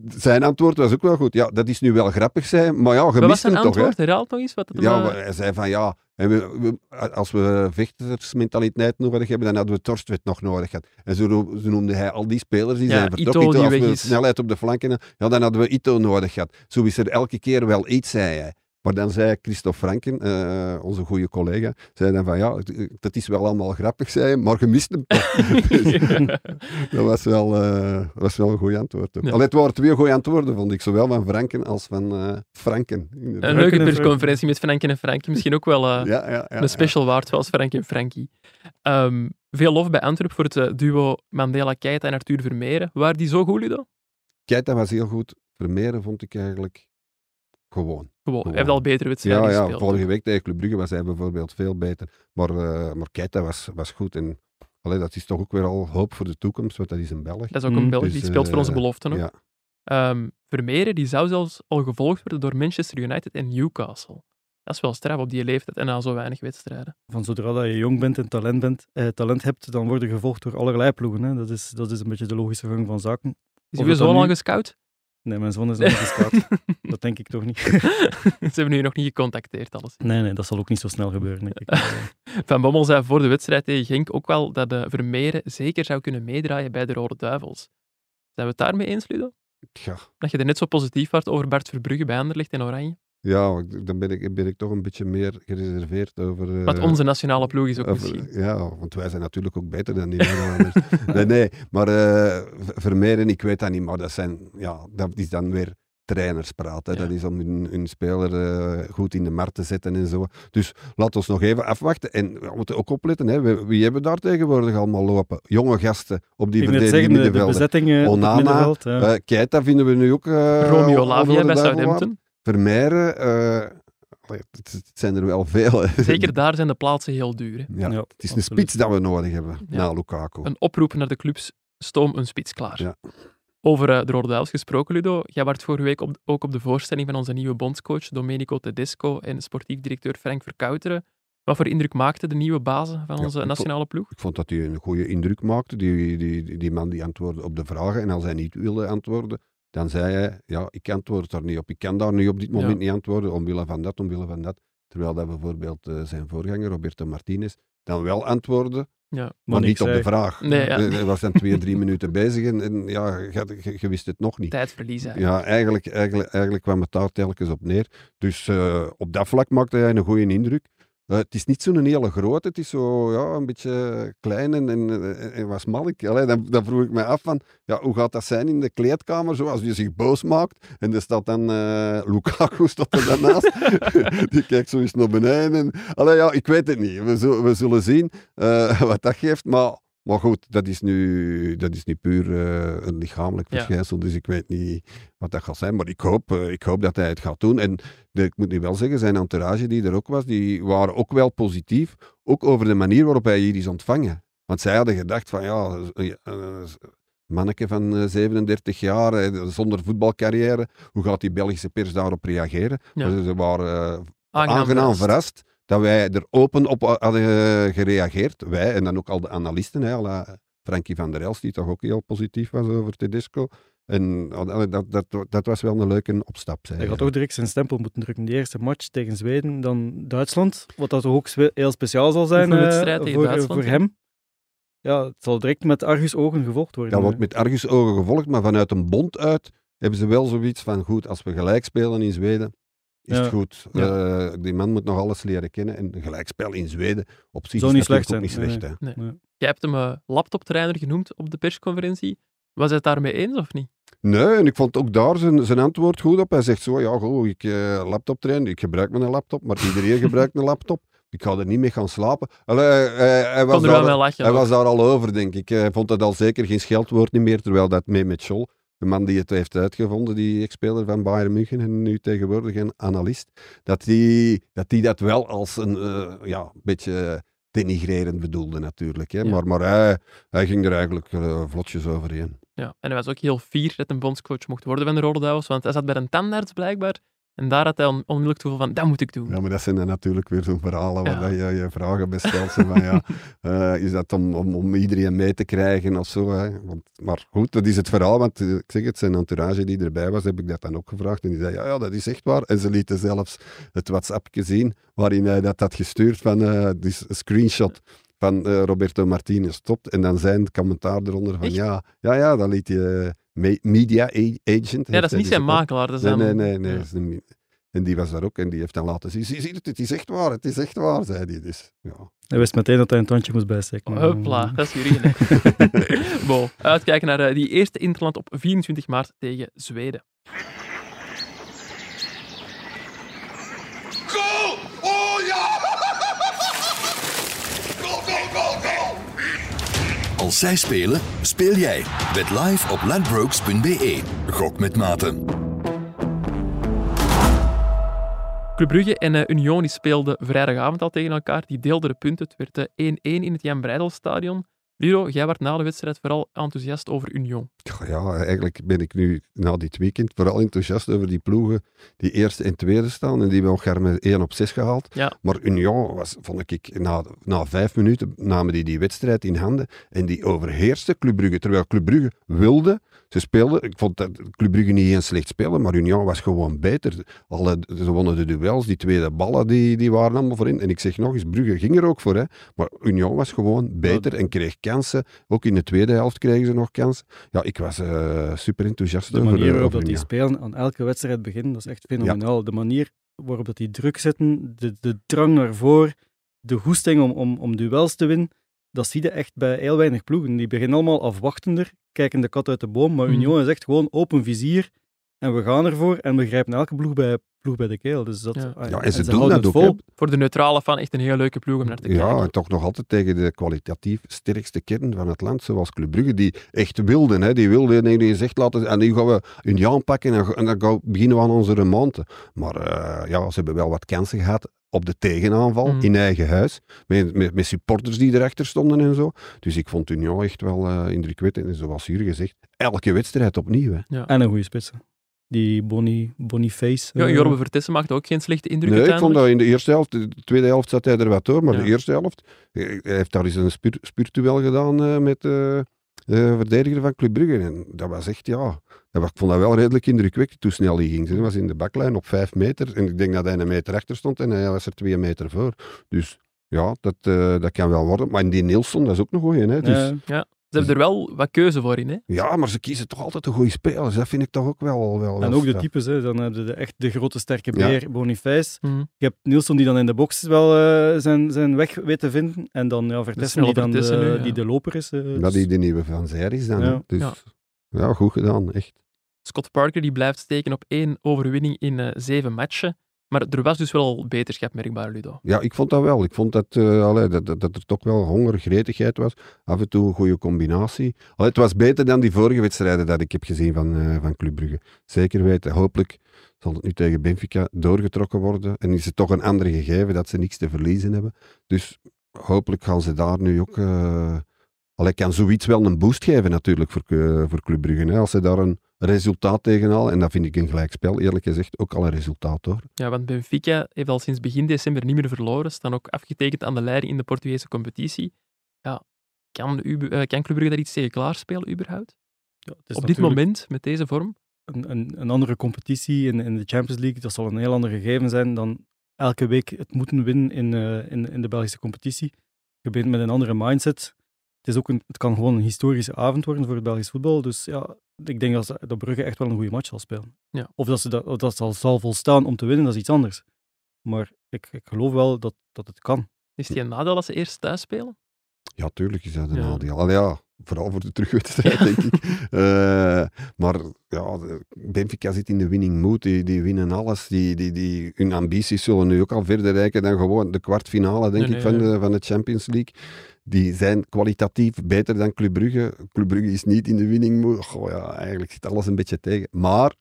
zijn antwoord was ook wel goed. Ja, dat is nu wel grappig zijn, maar ja, je mist zijn toch, hè? antwoord? Nog eens. Wat het Ja, maar hij zei van ja, en we, we- als we vechtersmentaliteit nodig hebben, dan hadden we Torstwet nog nodig gehad. En zo, zo noemde hij al die spelers die Ja, zijn vertrokken. Ito als we snelheid op de flanken, ja, dan hadden we Ito nodig gehad. Zo is er elke keer wel iets, zei hij. Maar dan zei Christophe Franken, eh, onze goede collega, zei dan van ja, dat is wel allemaal grappig, zei maar je mist hem toch. Dus dat was wel, eh, was wel een goed antwoord. Ook. Ja. Allee, het waren twee goede antwoorden, vond ik, zowel van Franken als van eh, Franken. inderdaad. Een leuke Franken en persconferentie met Frankie en Frankie. Misschien ook wel ja, ja, ja, een special waard, zoals Frankie en Frankie. Ehm, veel lof bij Antwerp voor het duo Mandela Keita en Arthur Vermeeren. Waar die zo goed, Ludo? Keita was heel goed. Vermeeren vond ik eigenlijk gewoon. Gewoon. Heeft al betere wedstrijden Ja, ja, gespeeld. vorige week tegen Club Brugge was hij bijvoorbeeld veel beter. Maar, eh maar Keita was, was goed. En allee, dat is toch ook weer al hoop voor de toekomst, want dat is een Belg. Dat is ook een Mm, Belg, dus, die speelt voor onze eh, beloften ook. Ja. Ehm, Vermeeren die zou zelfs al gevolgd worden door Manchester United en Newcastle. Dat is wel straf op die leeftijd en na zo weinig wedstrijden. Van zodra dat je jong bent en talent, bent, eh, talent hebt, dan word je gevolgd door allerlei ploegen. Hè. Dat, is, dat is een beetje de logische gang van zaken. Is het zo lang nu- gescout? Nee, mijn zoon is nog niet gescout. dat denk ik toch niet. Ze hebben nu nog niet gecontacteerd, alles. Nee, nee, dat zal ook niet zo snel gebeuren, denk ik. Eh, Van Bommel zei voor de wedstrijd tegen Genk ook wel dat de Vermeeren zeker zou kunnen meedraaien bij de Rode Duivels. Zijn we het daarmee eens, Ludo? Ja, Dat je er net zo positief was over Bart Verbrugge bij Anderlecht en Oranje? Ja, dan ben ik, ben ik toch een beetje meer gereserveerd over... eh, Want onze nationale ploeg is ook over- misschien. Ja, want wij zijn natuurlijk ook beter dan die Nederlanders. nee, nee, maar eh, Vermeeren, ik weet dat niet, maar dat, zijn, ja, dat is dan weer trainerspraat. Hè. Ja. Dat is om hun, hun speler eh, goed in de markt te zetten en zo. Dus laat ons nog even afwachten. En we moeten ook opletten, hè. Wie, wie hebben daar tegenwoordig allemaal lopen? Jonge gasten op die verdedigende zeggen, de, de middenvelden. bezetting op het Onana, middenveld. ja. Eh, Keita vinden we nu ook... eh, Romeo Lavia bij Southampton. Vermeeren, eh, allee, het, het zijn er wel veel. hè. Zeker daar zijn de plaatsen heel duur. hè. Ja, Ja, het is een spits dat we nodig hebben, Ja. na Lukaku. Een oproep naar de clubs, stoom een spits klaar. Ja. Over eh, de Rode gesproken, Ludo. Jij was vorige week op, ook op de voorstelling van onze nieuwe bondscoach Domenico Tedesco en sportief directeur Frank Verkouteren. Wat voor indruk maakte de nieuwe bazen van onze nationale ploeg? Ik vond dat hij een goede indruk maakte. Die, die, die, die man die antwoordde op de vragen. En als hij niet wilde antwoorden, dan zei hij: Ja, ik antwoord daar niet op. Ik kan daar nu op dit moment Ja. niet antwoorden, omwille van dat, omwille van dat. Terwijl dat bijvoorbeeld eh, zijn voorganger, Roberto Martinez, dan wel antwoordde Ja. Maar Maar niet op de vraag. Nee, ja. Eh, Hij was dan twee, drie minuten bezig en, en ja, je, wist het nog niet. Tijdverlies eigenlijk. Ja, eigenlijk, eigenlijk, eigenlijk kwam het daar telkens op neer. Dus eh, op dat vlak maakte hij een goede indruk. Eh, het is niet zo'n hele grote, het is zo ja, een beetje klein en, en, en- en wat smalk. Allee, dan, dan vroeg ik me af van, ja, hoe gaat dat zijn in de kleedkamer, zo, als je zich boos maakt. En er staat dan eh, Lukaku staat er daarnaast. Die kijkt zo eens naar beneden. En, ja, ik weet het niet. We zullen, we zullen zien eh, wat dat geeft. Maar, maar goed, dat is nu, dat is nu puur eh, een lichamelijk Ja. verschijnsel. Dus ik weet niet wat dat gaat zijn. Maar ik hoop, eh, ik hoop dat hij het gaat doen. En de- ik moet nu wel zeggen, zijn entourage die er ook was, die waren ook wel positief. Ook over de manier waarop hij hier is ontvangen. Want zij hadden gedacht van ja, eh, manneke van eh, 37 jaar, zonder voetbalcarrière, hoe gaat die Belgische pers daarop reageren? Ja. Ze waren Aangenaam aangenaam verrast. Dat wij er open op hadden eh, gereageerd. Wij en dan ook al de analisten, hè, la Frankie van der Elst, die toch ook heel positief was over Tedesco. En dat, dat, dat was wel een leuke opstap. Zei Hij gaat hij. toch direct zijn stempel moeten drukken. Die eerste match tegen Zweden, dan Duitsland. Wat dat toch ook heel speciaal zal zijn eh, tegen voor, Duitsland, voor hem. Ja, het zal direct met argusogen gevolgd worden. Dat wordt met argusogen gevolgd, maar vanuit een bond uit hebben ze wel zoiets van, goed, als we gelijk spelen in Zweden, is Ja. het goed. Eh, die man moet nog alles leren kennen. En een gelijkspel in Zweden op zich is niet slecht natuurlijk ook niet slecht. Hè. Jij hebt hem eh, laptoptrainer genoemd op de persconferentie. Was hij het daarmee eens of niet? Nee, en ik vond ook daar zijn, zijn antwoord goed op. Hij zegt zo, ja, goed, ik eh laptop train, ik gebruik mijn laptop, maar iedereen gebruikt een laptop. Ik ga er niet mee gaan slapen. Allee, hij, hij- was daar, lachen. hij was daar al over, denk ik. Hij vond het al zeker geen scheldwoord niet meer, terwijl dat mee met Scholl, de man die het heeft uitgevonden, die ex-speler van Bayern München en nu tegenwoordig een analist, dat die dat, die dat wel als een eh, ja, beetje denigrerend bedoelde natuurlijk. Hè. Ja. Maar, maar hij, hij ging er eigenlijk eh, vlotjes overheen. Ja, en hij was ook heel fier dat een bondscoach mocht worden van de Rode Duivels, want hij zat bij een tandarts blijkbaar. En daar had hij on- onmiddellijk het gevoel van, dat moet ik doen. Ja, maar dat zijn dan natuurlijk weer zo'n verhalen waar Ja. dat je je vragen bij stelt. zo van, ja, eh, is dat om, om, om iedereen mee te krijgen of zo? Hè? Want, maar goed, dat is het verhaal. Want eh, ik zeg het, zijn entourage die erbij was, heb ik dat dan ook gevraagd. En die zei, ja, ja dat is echt waar. En ze lieten zelfs het WhatsAppje zien waarin hij dat had gestuurd van eh dus een screenshot van Roberto Martinez stopt. En dan zijn commentaar eronder van, Echt? ja, ja, ja, dan liet je media agent. Ja, dat is niet zijn makelaar. Dat is Nee, nee, nee. en die was daar ook en die heeft dan laten zien. Zie, zie het, het is echt waar, het is echt waar, zei hij. Dus, ja. Hij wist meteen dat hij een tandje moest bijsteken. Hopla, dat is Jurien. hè. Bon, uitkijken naar eh, die eerste Interland op 24 maart tegen Zweden. Goal! Oh ja! Goal, goal, goal, goal! Als zij spelen, speel jij. Bet live op ladbrokes.be. Gok met maten. Club Brugge en eh, Union speelden vrijdagavond al tegen elkaar. Die deelden de punten. Het werd eh, 1-1 in het Jan Breidelstadion. Liro, jij werd na de wedstrijd vooral enthousiast over Union. Ja, Ja, eigenlijk ben ik nu na dit weekend vooral enthousiast over die ploegen die eerste en tweede staan en die hebben elkaar met 1 op 6 gehaald. Ja. Maar Union was, vond ik, na, na vijf minuten namen die die wedstrijd in handen en die overheerste Club Brugge. Terwijl Club Brugge wilde, ze speelden, ik vond dat Club Brugge niet eens slecht spelen, maar Union was gewoon beter. Alle, ze wonnen de duels, die tweede ballen, die, die waren allemaal voorin. En ik zeg nog eens, Brugge ging er ook voor, hè. maar Union was gewoon beter en kreeg kansen. Ook in de tweede helft kregen ze nog kansen. Ja, ik was eh, super enthousiast De over, manier eh, waarop dat die spelen aan elke wedstrijd beginnen, dat is echt fenomenaal. De manier waarop dat die druk zetten, de, de drang naar voren, de goesting om, om, om duels te winnen, dat zie je echt bij heel weinig ploegen. Die beginnen allemaal afwachtender, kijken de kat uit de boom, maar Mhm. Union is echt gewoon open vizier en we gaan ervoor en we grijpen elke ploeg bij, ploeg bij de keel. Dus dat, Ja. ah, Ja, en ze doen dat ook, vol. Voor de neutrale fan echt een heel leuke ploeg om naar te Ja, kijken. en toch nog altijd tegen de kwalitatief sterkste kern van het land, zoals Club Brugge, die echt wilden. Hè, die wilden, nee, die zegt laten, en nu gaan we Union pakken en, en dan gaan, beginnen we aan onze remonte. Maar eh, ja, ze hebben wel wat kansen gehad op de tegenaanval Mm. in eigen huis, met, met, met supporters die erachter stonden en zo. Dus ik vond Union echt wel eh, indrukwekkend. En zoals hier gezegd, elke wedstrijd opnieuw. Hè. En een goede spitsen. Die Bonnie, Boniface. Ja, eh, Jorbe Vertessen maakte ook geen slechte indruk Nee, ik vond dat in de eerste helft, de tweede helft zat hij er wat door, maar Ja. de eerste helft, eh, hij heeft daar eens een spur, spurtuel gedaan eh, met eh, de verdediger van Club Brugge. En dat was echt, ja, dat was, ik vond dat wel redelijk indrukwekkend hoe snel hij ging. Hij was in de baklijn op vijf meter en ik denk dat hij een meter achter stond en hij was er twee meter voor. Dus ja, dat, eh, dat kan wel worden. Maar die Nielsen, dat is ook nog goeie. Hè? Dus, Ja. Ze hebben er wel wat keuze voor in. Hè? Ja, maar ze kiezen toch altijd de goede spelers. Dat vind ik toch ook wel... wel, wel En ook de types, hè. dan heb je de, echt de grote sterke Ja. beer, Boniface. Mhm. Je hebt Nielsen die dan in de box wel eh, zijn, zijn weg weet te vinden. En dan ja, Vertessen die dan de, nu, ja. die de loper is. eh, Dat dus- die de nieuwe Van Zijr is dan. Ja. Dus Ja. ja. goed gedaan, echt. Scott Parker die blijft steken op één overwinning in eh, zeven matchen. Maar er was dus wel beterschap merkbaar, Ludo. Ja, ik vond dat wel. Ik vond dat, allee, dat, dat, er toch wel honger, gretigheid was. Af en toe een goede combinatie. Allee, het was beter dan die vorige wedstrijden dat ik heb gezien van, eh, van Club Brugge. Zeker weten. Hopelijk zal het nu tegen Benfica doorgetrokken worden. En is het toch een ander gegeven dat ze niks te verliezen hebben. Dus hopelijk gaan ze daar nu ook... allee, kan zoiets wel een boost geven natuurlijk voor, voor Club Brugge. Hè. Als ze daar een resultaat tegen halen. En dat vind ik een gelijkspel, eerlijk gezegd, ook al een resultaat hoor. Ja, want Benfica heeft al sinds begin december niet meer verloren. Staan ook afgetekend aan de leiding in de Portugese competitie. Ja, kan, u, eh, kan Club Brugge daar iets tegen klaarspelen überhaupt? ja, het is Op dit moment, met deze vorm? Een, een, een andere competitie in, in de Champions League, dat zal een heel ander gegeven zijn dan elke week het moeten winnen in, eh, in, in de Belgische competitie. Je bent met een andere mindset. Het, is ook een, het kan gewoon een historische avond worden voor het Belgisch voetbal. Dus ja, ik denk dat, ze- dat Brugge echt wel een goede match zal spelen. Ja. Of dat ze dat, of dat zal, zal volstaan om te winnen, dat is iets anders. Maar ik, ik geloof wel dat, dat het kan. Is die een nadeel dat ze eerst thuis spelen? Ja, tuurlijk is dat een Ja. nadeel. Al ja, vooral voor de terugwedstrijd, denk ik. Eh, maar ja, Benfica zit in de winning mood. Die, die winnen alles. Die, die, die, hun ambities zullen nu ook al verder reiken dan gewoon de kwartfinale, denk Nee, ik, nee, van, de, van de Champions League. Die zijn kwalitatief beter dan Club Brugge. Club Brugge is niet in de winning. Goh, ja, eigenlijk zit alles een beetje tegen. Maar,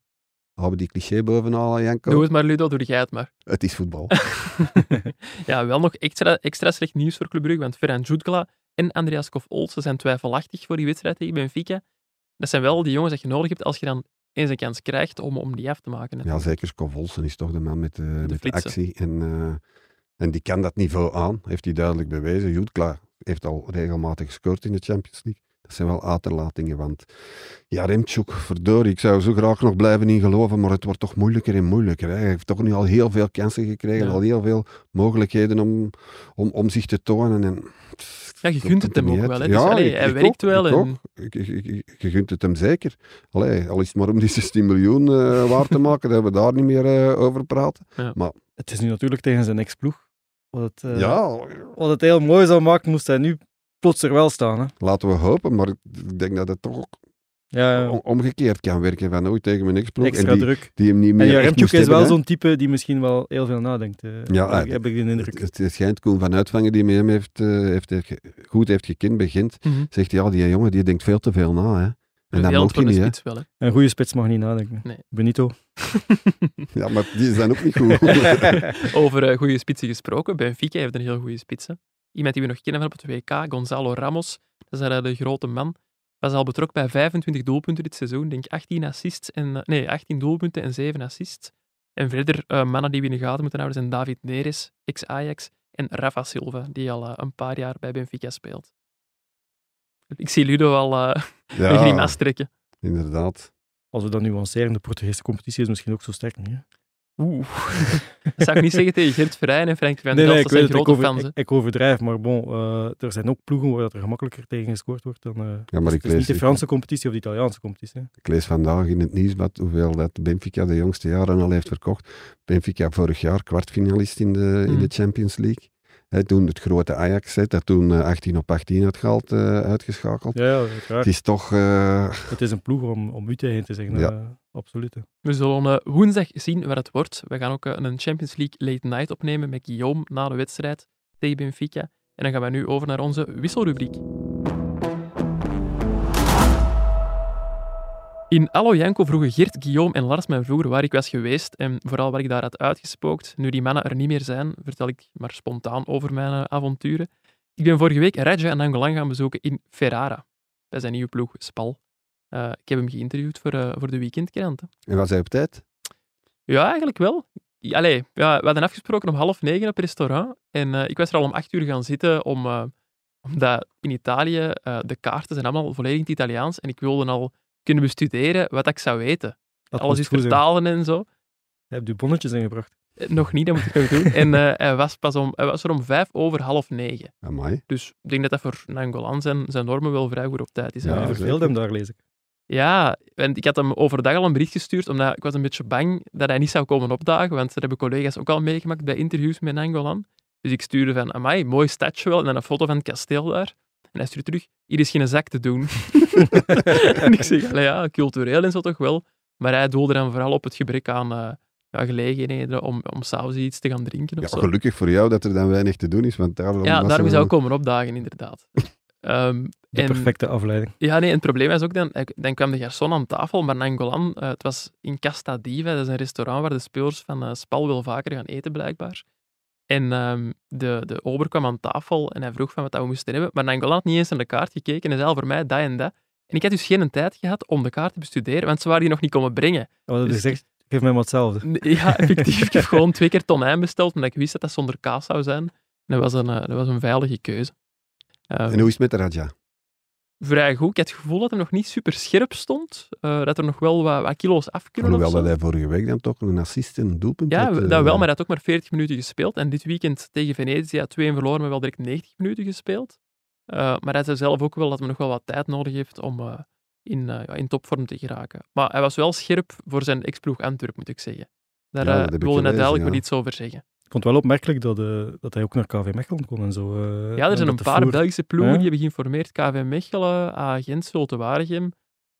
we die cliché bovenhalen, Janko? Doe het maar, Ludo, doe jij het maar. Het is voetbal. Ja, wel nog extra, extra slecht nieuws voor Club Brugge, want Ferran Jutgla en Andreas Kof-Olsen zijn twijfelachtig voor die wedstrijd tegen Benfica. Dat zijn wel die jongens dat je nodig hebt als je dan eens een kans krijgt om, om die af te maken. Ja, zeker. Scovolsen is toch de man met de, met de actie. En, eh, en die kan dat niveau aan, heeft hij duidelijk bewezen. Jutkla heeft al regelmatig gescoord in de Champions League. Dat zijn wel uiterlatingen, want ja, Remchuk, verdorie, ik zou zo graag nog blijven in geloven, maar het wordt toch moeilijker en moeilijker. Hè. Hij heeft toch nu al heel veel kansen gekregen, Ja. al heel veel mogelijkheden om, om, om zich te tonen. En, Ja, je dat gunt het hem ook wel. Hè. Dus, Ja, allee, ik- hij ik werkt ook, wel. ik en- Je gunt het hem zeker. Allee, al is het maar om die 16 miljoen eh waar te maken, dat we daar niet meer eh, over praten. Het is nu natuurlijk tegen zijn ex-ploeg. Wat het, eh, ja, wat het heel mooi zou maken, moest hij nu plots er wel staan. Hè? laten we hopen, maar ik denk dat het toch ook Ja, om- omgekeerd kan werken. Van ooit tegen mijn ex-ploeg. extra En die, druk. die hem niet meer En moest is wel zo'n type die misschien wel heel veel nadenkt. eh. Ja, heb, ik- heb ik de indruk. Het, het schijnt Koen van Uitvangen, die met hem heeft, eh, heeft, heeft- goed heeft gekend bij Gent, Mhm. zegt ja, die jongen die denkt veel te veel na. Hè. En dat je een niet. Spits wel. Hè. Een goede spits mag niet nadenken. Nee. Benito. Ja, maar die is dan ook niet goed. Over eh, goede spitsen gesproken. Benfica heeft een heel goede spitsen. Iemand die we nog kennen van op het WK, Gonzalo Ramos. Dat is daar de grote man. Was al betrokken bij 25 doelpunten dit seizoen. Denk 18 assists en, eh, nee, 18 doelpunten en 7 assists. En verder eh, mannen die we in de gaten moeten houden zijn David Neres, ex-Ajax, en Rafa Silva, die al eh, een paar jaar bij Benfica speelt. Ik zie Ludo al eh een grimas trekken. inderdaad. Als we dat nuanceren, de Portugese competitie is misschien ook zo sterk niet. hè? Oeh. dat zou ik niet zeggen tegen Gert Verheyen en Frank van Nee, der Dat zijn grote over, fans. ik, ik overdrijf, maar bon, eh, er zijn ook ploegen waar dat er gemakkelijker tegen gescoord wordt dan... eh, Ja, maar ik het is niet lees, de ik, Franse competitie of de Italiaanse competitie. hè. ik lees vandaag in het nieuwsblad hoeveel dat Benfica de jongste jaren al heeft verkocht. Benfica vorig jaar kwartfinalist in de, in Mm. de Champions League. Hè, toen het grote Ajax, hè, dat toen eh, 18 op 18 had gehaald, eh, uitgeschakeld. Ja, ja. Het is toch... eh, Het is een ploeg om, om u tegen te zeggen. Ja. eh, absoluut. We zullen eh, woensdag zien waar het wordt. We gaan ook eh, een Champions League late night opnemen met Guillaume na de wedstrijd tegen Benfica. En dan gaan we nu over naar onze wisselrubriek. In Allo Janko vroegen Geert, Guillaume en Lars mij vroeger waar ik was geweest en vooral waar ik daar had uitgespookt. Nu die mannen er niet meer zijn, vertel ik maar spontaan over mijn eh, avonturen. Ik ben vorige week Raja en Angolan gaan bezoeken in Ferrara, bij zijn nieuwe ploeg Spal. Eh, ik heb hem geïnterviewd voor, eh, voor de weekendkrant. en was hij op tijd? Ja, eigenlijk wel. Allee, ja, we hadden afgesproken om half negen op het restaurant. En ik was er al om acht uur gaan zitten, om, omdat in Italië de kaarten zijn allemaal volledig Italiaans. En ik wilde al kunnen bestuderen wat ik zou weten. Dat Alles is zijn. vertalen en zo. Je hebt uw bonnetjes ingebracht. Nog niet, dat moet ik nog doen. En eh, hij, was pas om, hij was er om vijf over half negen. Amai. Dus ik denk dat dat voor Nangolan zijn, zijn normen wel vrij goed op tijd is. Ja, Ja, eigenlijk. verveeld hem daar, lees ik. Ja, en ik had hem overdag al een bericht gestuurd, omdat ik was een beetje bang dat hij niet zou komen opdagen, want dat hebben collega's ook al meegemaakt bij interviews met Nangolan. Dus ik stuurde van, amai, mooi stadje wel, en dan een foto van het kasteel daar. En hij stuurde terug, hier is geen zak te doen. en ik zeg, "Allee, ja, cultureel en zo toch wel. Maar hij doelde dan vooral op het gebrek aan eh, ja, gelegenheden om, om s'avonds iets te gaan drinken of Ja, zo. gelukkig voor jou dat er dan weinig te doen is, want daarom Ja, daarom zou ik komen opdagen, inderdaad. Ehm, De en- perfecte afleiding. ja, nee, en het probleem was ook dan, ik- dan kwam de garçon aan tafel, maar Nangolan, eh, het was in Casta Diva, dat is een restaurant waar de spelers van eh, Spal wel vaker gaan eten, blijkbaar. En ehm, de, de ober kwam aan tafel en hij vroeg van wat dat we moesten hebben, maar Nangolan had niet eens naar de kaart gekeken en hij zei al voor mij dat en dat. En ik had dus geen tijd gehad om de kaart te bestuderen, want ze waren die nog niet komen brengen. Oh, dat Dus- is echt, geef mij maar hetzelfde. Ja, effectief. Ik heb gewoon twee keer tonijn besteld, omdat ik wist dat dat zonder kaas zou zijn. En dat was een, eh, dat was een veilige keuze. Ehm, En hoe is het met de Raja? Vrij goed. Ik had het gevoel dat hij nog niet super scherp stond. eh, dat er nog wel wat, wat kilo's af kunnen. Alhoewel of dat hij vorige week dan toch een assist en een doelpunt Ja, had, dat eh, wel, maar hij had ook maar 40 minuten gespeeld. En dit weekend tegen Venezia 2 verloren, maar wel direct 90 minuten gespeeld. Eh, maar hij zei zelf ook wel dat hij nog wel wat tijd nodig heeft om eh, in, ja, in topvorm te geraken. Maar hij was wel scherp voor zijn ex-ploeg Antwerp, moet ik zeggen. Daar Ja, dat wilde hij duidelijk ja. wel iets over zeggen. Ik vond het wel opmerkelijk dat, eh, dat hij ook naar KV Mechelen kon en zo. eh, Ja, er zijn een paar Belgische ploegen Ja. die hebben geïnformeerd. KV Mechelen, Agent, Zulte Waregem.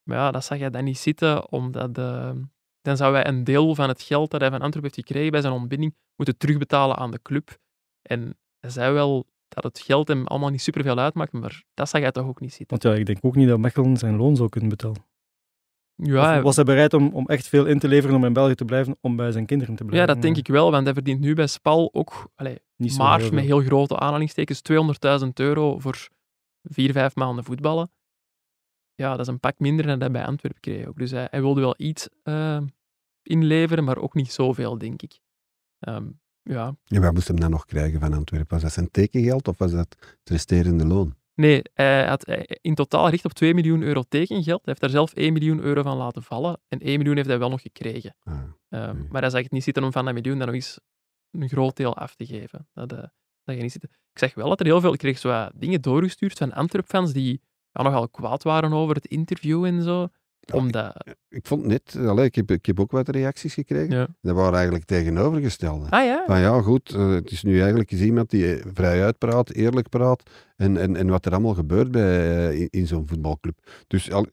Maar ja, dat zag hij dan niet zitten, omdat eh, dan zou hij een deel van het geld dat hij van Antwerpen heeft gekregen bij zijn ontbinding moeten terugbetalen aan de club. En hij zei wel dat het geld hem allemaal niet superveel uitmaakt, maar dat zag hij toch ook niet zitten. Want ja, ik denk ook niet dat Mechelen zijn loon zou kunnen betalen. Ja, Of was hij bereid om, om echt veel in te leveren om in België te blijven, om bij zijn kinderen te ja, blijven? dat denk ik wel, want hij verdient nu bij Spal ook, allee, Niet zo maar heel met heel grote aanhalingstekens, 200.000 euro voor vier, vijf maanden voetballen. Ja, dat is een pak minder dan hij bij Antwerpen kreeg ook. Dus hij, hij wilde wel iets eh, inleveren, maar ook niet zoveel, denk ik. Ehm, ja. En wat moest hem dan nog krijgen van Antwerpen? Was dat zijn tekengeld of was dat het resterende loon? Nee, hij had eh, in totaal recht op 2 miljoen euro tekengeld. Hij heeft daar zelf 1 miljoen euro van laten vallen. En 1 miljoen heeft hij wel nog gekregen. Ah, Ehm. Maar hij zag het niet zitten om van dat miljoen dan nog eens een groot deel af te geven. Dat, eh, dat je niet zitten. Ik zeg wel dat er heel veel... Ik kreeg zo dingen doorgestuurd van Antwerp-fans die ja, nogal kwaad waren over het interview en zo. Ja, omdat... ik vond net, allee, ik, heb, ik heb ook wat reacties gekregen. Ja. Dat waren eigenlijk tegenovergestelde. Ah ja? Van ja, goed, eh, het is nu eigenlijk eens iemand die eh, vrij uitpraat, eerlijk praat en, en, en wat er allemaal gebeurt bij, eh, in, in zo'n voetbalclub. Dus al,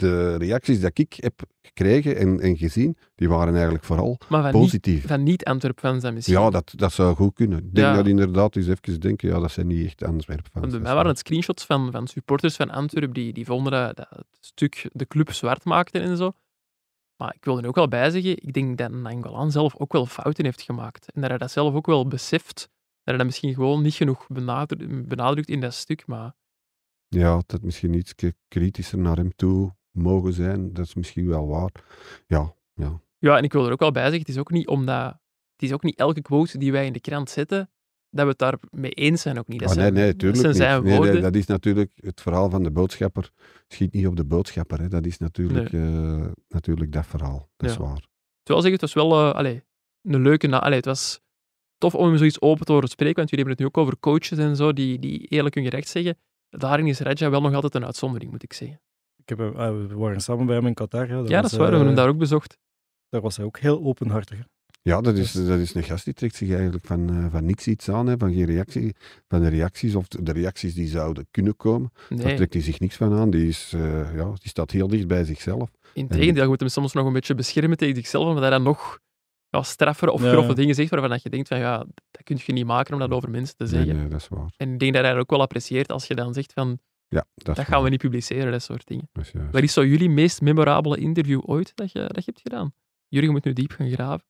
de reacties die ik heb gekregen en, en gezien, die waren eigenlijk vooral maar van niet, positief. van niet Antwerp-fans dan misschien. Ja, dat, dat zou goed kunnen. Ik denk Ja. dat inderdaad eens even denken, ja, dat zijn niet echt Antwerpen Want fans. bij mij waren het screenshots van, van supporters van Antwerpen die, die vonden dat, dat het stuk de club zwart maakte en zo. Maar ik wil er ook wel bij zeggen, ik denk dat Nangolan zelf ook wel fouten heeft gemaakt. En dat hij dat zelf ook wel beseft. Dat hij dat misschien gewoon niet genoeg benadru- benadrukt in dat stuk. Maar Ja, dat misschien iets kritischer naar hem toe mogen zijn, dat is misschien wel waar. Ja, ja. ja, en ik wil er ook wel bij zeggen, het is ook niet omdat... Het is ook niet elke quote die wij in de krant zetten, dat we het daar mee eens zijn ook niet. Dat Ah, nee, zijn- nee, dat tuurlijk zijn niet. zijn Nee, nee, woorden. dat is natuurlijk het verhaal van de boodschapper. Schiet niet op de boodschapper, hè. dat is natuurlijk, eh, natuurlijk dat verhaal. Dat is waar. Ik wil zeggen, het was wel allee, een leuke... Na het was tof om zoiets open te horen spreken, want jullie hebben het nu ook over coaches en zo, die, die eerlijk hun gerecht zeggen. Daarin is Raja wel nog altijd een uitzondering, moet ik zeggen. Ik heb, hem- ah, we waren samen bij hem in Qatar. Ja, ja, dat is waar. We hebben hem daar ook bezocht. Daar was hij ook heel openhartig. hè. Ja, dat is, Dus- dat is een gast die trekt zich eigenlijk van, eh, van niks iets aan, hè, van geen reactie, van de reacties of de, reacties die zouden kunnen komen. Daar Nee, trekt hij zich niks van aan. Die, is, eh, ja, die staat heel dicht bij zichzelf. in tegendeel, je moet hem soms nog een beetje beschermen tegen zichzelf, omdat hij dan nog ja, straffer of grove dingen zegt waarvan dat je denkt van ja, dat kun je niet maken om dat over mensen te Nee, zeggen. nee, dat is waar. En ik denk dat hij dat ook wel apprecieert als je dan zegt van Ja, dat, gaan we niet publiceren, dat soort dingen. Dat is. Wat is zo jullie meest memorabele interview ooit dat je, dat je hebt gedaan? Jurgen moet nu diep gaan graven.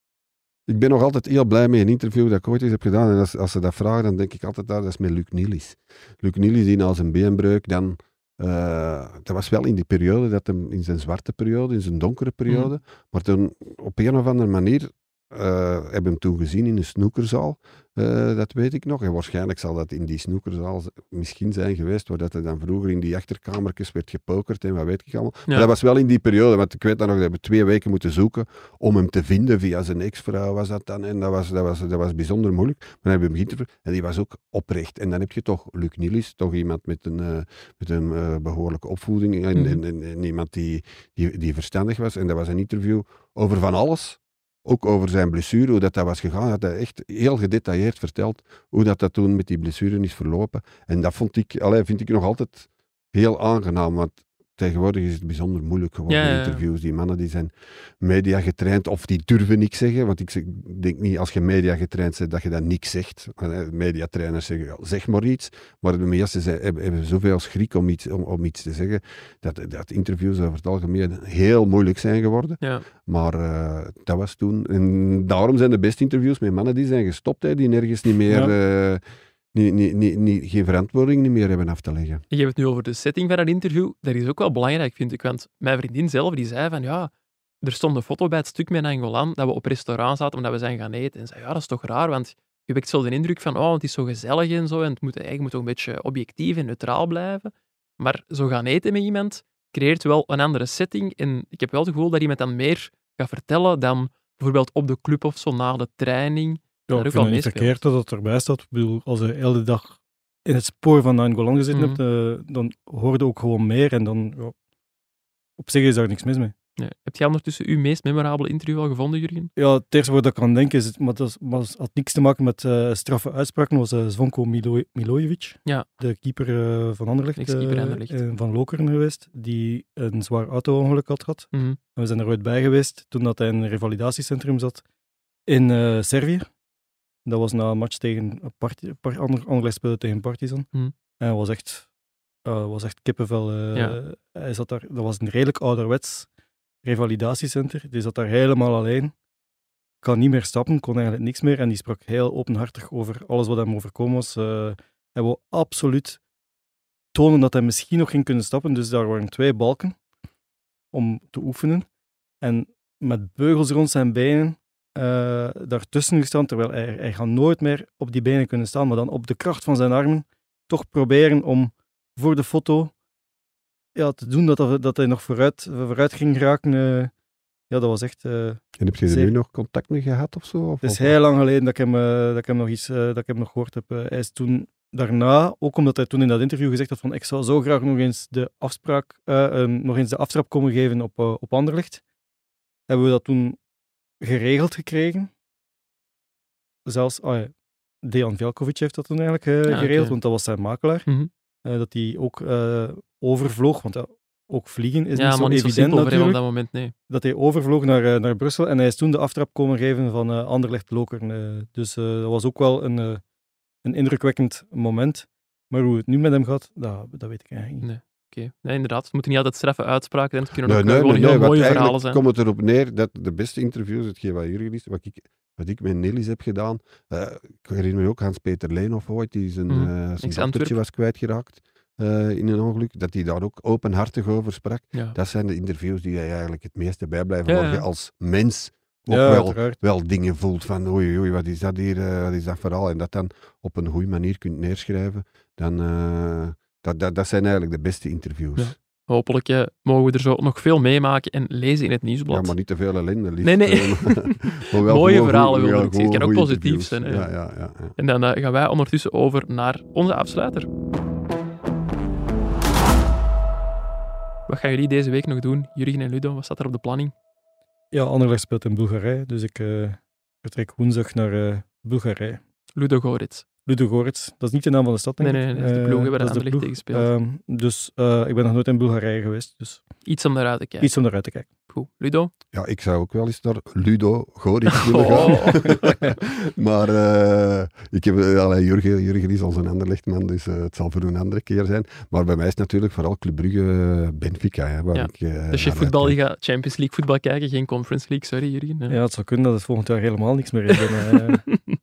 Ik ben nog altijd heel blij met een interview dat ik ooit eens heb gedaan. En als, als ze dat vragen, dan denk ik altijd, ah, dat is met Luc Nielis. Luc Nielis die na zijn beenbreuk dan... eh, dat was wel in die periode, dat hem, in zijn zwarte periode, in zijn donkere periode. Maar toen, op een of andere manier, eh, heb hem toen gezien in een snoekerzaal. Eh, dat weet ik nog. En waarschijnlijk zal dat in die snoekerzaal misschien zijn geweest, waar dat er dan vroeger in die achterkamertjes werd gepokerd en wat weet ik allemaal. Maar dat was wel in die periode, want ik weet dat nog, dat we twee weken moeten zoeken om hem te vinden. Via zijn ex-vrouw was dat dan. En dat was, dat was, dat was bijzonder moeilijk. Maar dan hebben we hem geïnterviewd en die was ook oprecht. En dan heb je toch Luc Nielis, toch iemand met een, eh, met een eh, behoorlijke opvoeding en, Mhm. en, en, en iemand die, die, die verstandig was. En dat was een interview over van alles. Ook over zijn blessure, hoe dat, dat was gegaan. Hij had hij echt heel gedetailleerd verteld hoe dat, dat toen met die blessure is verlopen. En dat vond ik, allee, vind ik nog altijd heel aangenaam. Want tegenwoordig is het bijzonder moeilijk geworden, Ja, ja, ja. interviews. Die mannen die zijn media getraind of die durven niks zeggen. Want ik denk niet als je media getraind bent dat je dat niks zegt. Eh, Mediatrainers zeggen, ja, zeg maar iets. Maar de meesten zijn, hebben, hebben zoveel schrik om iets, om, om iets te zeggen, dat, dat interviews over het algemeen heel moeilijk zijn geworden. Maar eh, dat was toen. En daarom zijn de beste interviews met mannen die zijn gestopt, hè, die nergens niet meer. eh, niet, niet, niet, geen verantwoording meer hebben af te leggen. Je hebt het nu over de setting van een interview. Dat is ook wel belangrijk, vind ik. Want mijn vriendin zelf die zei van ja, er stond een foto bij het stuk met Angolan dat we op restaurant zaten omdat we zijn gaan eten. En zei ja, dat is toch raar, want je wekt zo de indruk van oh, het is zo gezellig en zo. En het moet eigenlijk moet toch een beetje objectief en neutraal blijven. Maar zo gaan eten met iemand creëert wel een andere setting. En ik heb wel het gevoel dat iemand dan meer gaat vertellen dan bijvoorbeeld op de club of zo na de training. Ja, ik vind het niet verkeerd dat het erbij staat. Ik bedoel, als je de hele dag in het spoor van Angolan gezeten Mhm. hebt, eh, dan hoor je ook gewoon meer en dan, ja, op zich is daar niks mis mee. Nee. Heb jij ondertussen uw meest memorabele interview al gevonden, Jurgen? Ja, het eerste wat ik aan denk is, maar dat had niks te maken met eh, straffe uitspraken, was eh Zvonko Milo Milojevic, Ja. de keeper van Anderlecht, van Lokeren geweest, die een zwaar auto-ongeluk had gehad. En we zijn er ooit bij geweest toen dat hij in een revalidatiecentrum zat in Servië. Dat was na een match tegen een parti- par, ander, Anderlecht speelde tegen Partizan. Hmm. En was echt, eh, was echt kippenvel. eh. Ja. Hij zat daar, dat was een redelijk ouderwets revalidatiecentrum. Die zat daar helemaal alleen. Kan niet meer stappen, kon eigenlijk niks meer. En die sprak heel openhartig over alles wat hem overkomen was. Eh, hij wou absoluut tonen dat hij misschien nog ging kunnen stappen. Dus daar waren twee balken om te oefenen. En met beugels rond zijn benen eh, daartussen gestaan, terwijl hij, hij gaat nooit meer op die benen kunnen staan, maar dan op de kracht van zijn armen toch proberen om voor de foto ja, te doen dat, dat, hij nog vooruit, vooruit ging raken. eh. ja, dat was echt... eh, En heb je er nu nog contact mee gehad of zo? Of, het is of- heel lang geleden dat ik hem, dat ik hem nog iets dat ik hem nog gehoord heb. Hij is toen daarna, ook omdat hij toen in dat interview gezegd had van ik zou zo graag nog eens de afspraak, eh, eh, nog eens de aftrap komen geven op, op Anderlecht. Hebben we dat toen geregeld gekregen. Zelfs, ah ja, Dejan Velkovic heeft dat toen eigenlijk eh, oké. geregeld, want dat was zijn makelaar. Mhm. Eh, dat hij ook eh, overvloog, want ook vliegen is ja, niet zo niet evident op dat moment, nee. dat hij overvloog naar, naar Brussel en hij is toen de aftrap komen geven van Anderlecht Lokeren. dus dat was ook wel een, een indrukwekkend moment. Maar hoe het nu met hem gaat, dat, dat weet ik eigenlijk niet. Nee. Oké, nee, inderdaad. Het moeten niet altijd straffe uitspraken zijn. Het kunnen Nee, ook nee, eh, gewoon nee, nee, heel mooie eigenlijk verhalen zijn. komt het erop neer dat de beste interviews, hetgeen wat Jurgen is, wat ik, wat ik met Nelly's heb gedaan, eh, ik herinner me ook Hans-Peter Leenhoff ooit, die zijn, Mhm. eh, zijn was kwijtgeraakt eh, in een ongeluk, dat hij daar ook openhartig over sprak. Ja. Dat zijn de interviews die je eigenlijk het meeste bijblijven, Ja, je als mens ook ja, wel, uiteraard. wel dingen voelt van oei, oei, wat is dat hier, wat is dat verhaal? En dat dan op een goede manier kunt neerschrijven, dan... eh, dat, dat, dat zijn eigenlijk de beste interviews. Ja. Hopelijk eh, mogen we er zo nog veel meemaken en lezen in het Ja, nieuwsblad. maar niet te veel ellende. liefst, Nee, nee. eh, Mooie gewoon verhalen ja, ik zeggen. Het kan ook positief zijn. Ja, ja, ja, ja. En dan eh, gaan wij ondertussen over naar onze afsluiter. Wat gaan jullie deze week nog doen? Jurgen en Ludo, wat staat er op de planning? Ja, Anderlecht speelt in Bulgarije, dus ik eh, vertrek woensdag naar eh, Bulgarije. Ludo Gorits. Ludogorets, dat is niet de naam van de stad, denk Nee, ik. nee, nee, dat is de ploeg, hè, waar dat is de tegen speelt. Ehm, dus eh, ik ben nog nooit in Bulgarije geweest, dus Iets om naar uit te kijken. iets om eruit te kijken. Goed. Ludo? Ja, ik zou ook wel eens naar Ludo Goris willen gaan. Oh. maar eh, ik heb, eh, allee, Jurgen, Jurgen is al een ander lichtman, dus eh, het zal voor een andere keer zijn. Maar bij mij is het natuurlijk vooral Club Brugge eh, Benfica. Hè, waar Ja, ik, eh, Dus je voetbal, je gaat Champions League voetbal kijken, geen Conference League, sorry Jurgen. Ja. Het zou kunnen dat het volgend jaar helemaal niks meer is. En, eh,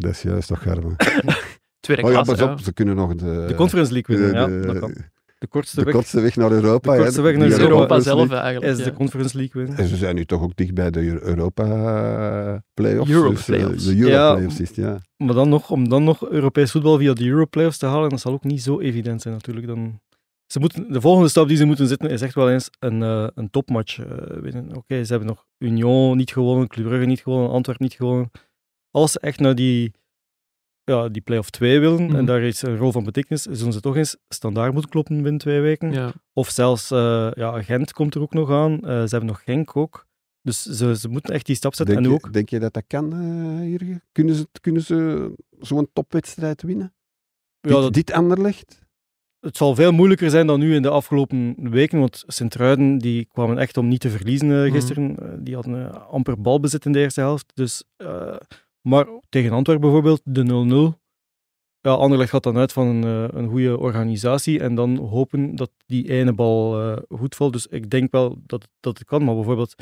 dat is juist toch, Garme. Tweede Oh ja, pas ja. op, ze kunnen nog de... de Conference League de, winnen, ja, de- dat kan. de kortste De weg kortste weg naar Europa. De kortste weg naar Europa. Europa is zelf eigenlijk. is ja. de Conference League winnen. En ze zijn nu toch ook dicht bij de Eu- Europa eh, playoffs. Europa dus, eh, playoffs. de Euro Ja. playoffs is het, ja. Maar dan nog, om dan nog Europees voetbal via de Europlayoffs te halen, dat zal ook niet zo evident zijn natuurlijk. Dan, ze moeten, de volgende stap die ze moeten zetten is echt wel eens een, eh, een topmatch winnen. Oké, ze hebben nog Union niet gewonnen, Club Brugge niet gewonnen, Antwerpen niet gewonnen. Als ze echt naar die, ja, die play-off 2 willen Mhm. en daar iets een rol van betekenis, zullen ze toch eens standaard moeten kloppen binnen twee weken. Ja. Of zelfs eh, ja, Gent komt er ook nog aan. Eh, ze hebben nog Genk ook. Dus ze, ze moeten echt die stap zetten. Denk, en je, ook, denk je dat dat kan, eh Jurgen? Kunnen ze, kunnen ze zo'n topwedstrijd winnen? ja, dit, dat, dit Anderlecht? het zal veel moeilijker zijn dan nu in de afgelopen weken, want Sint-Truiden die kwamen echt om niet te verliezen Mhm. gisteren. Die hadden amper balbezit in de eerste helft. Dus, eh, maar tegen Antwerpen bijvoorbeeld, de 0-0. Ja, Anderlecht gaat dan uit van een, eh, een goede organisatie en dan hopen dat die ene bal eh, goed valt. Dus ik denk wel dat, dat het kan, maar bijvoorbeeld,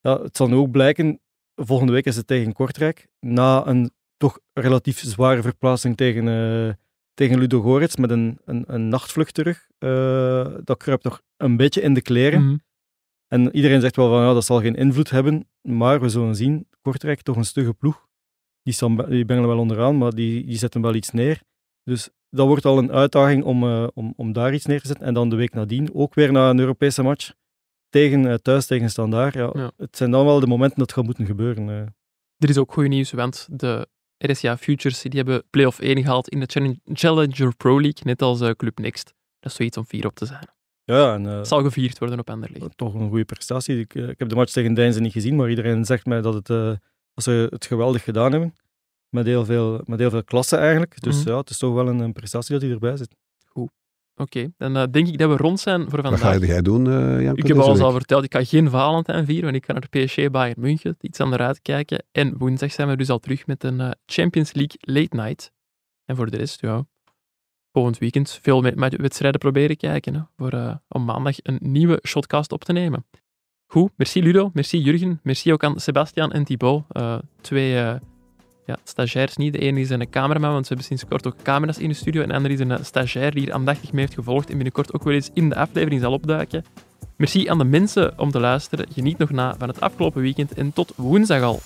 ja, het zal nu ook blijken, volgende week is het tegen Kortrijk, na een toch relatief zware verplaatsing tegen... eh, tegen Ludo Goretz met een, een, een nachtvlucht terug. Dat kruipt nog een beetje in de kleren. Mhm. En iedereen zegt wel van ja, dat zal geen invloed hebben. Maar we zullen zien, Kortrijk toch een stugge ploeg. Die, staan, die bengelen wel onderaan, maar die, die zetten wel iets neer. Dus dat wordt al een uitdaging om, eh, om, om daar iets neer te zetten. En dan de week nadien ook weer naar een Europese match. Tegen, eh, thuis tegen Standaard. Ja, Ja. Het zijn dan wel de momenten dat het gaat moeten gebeuren. eh. Er is ook goed nieuws, want de RSA Futures die hebben play-off 1 gehaald in de Challenge- Challenger Pro League, net als Club Next. Dat is zoiets om fier op te zijn. Ja, en Het zal gevierd worden op Anderlecht. toch een goede prestatie. Ik, ik heb de match tegen Deinzen niet gezien, maar iedereen zegt mij dat, het, dat ze het geweldig gedaan hebben. Met heel veel, met heel veel klasse eigenlijk. Dus Mhm. ja, het is toch wel een, een prestatie dat hij erbij zit. Oké, dan eh, denk ik dat we rond zijn voor Wat ga vandaag. jij doen, eh Janko? Ik heb deze al eens al week? verteld, ik ga geen Valentijn vieren, want ik ga naar PSG Bayern München, iets aan de uitkijken. En woensdag zijn we dus al terug met een eh, Champions League late night. En voor de rest, ja, volgend weekend veel wedstrijden proberen kijken, hè, voor, eh, om maandag een nieuwe shotcast op te nemen. Goed, merci Ludo, merci Jurgen, merci ook aan Sebastian en Thibaut, eh, twee eh, ja, stagiairs niet. De ene is een cameraman, want ze hebben sinds kort ook camera's in de studio. En de andere is een eh, stagiair die hier aandachtig mee heeft gevolgd en binnenkort ook wel eens in de aflevering zal opduiken. Merci aan de mensen om te luisteren. Geniet nog na van het afgelopen weekend en tot woensdag al.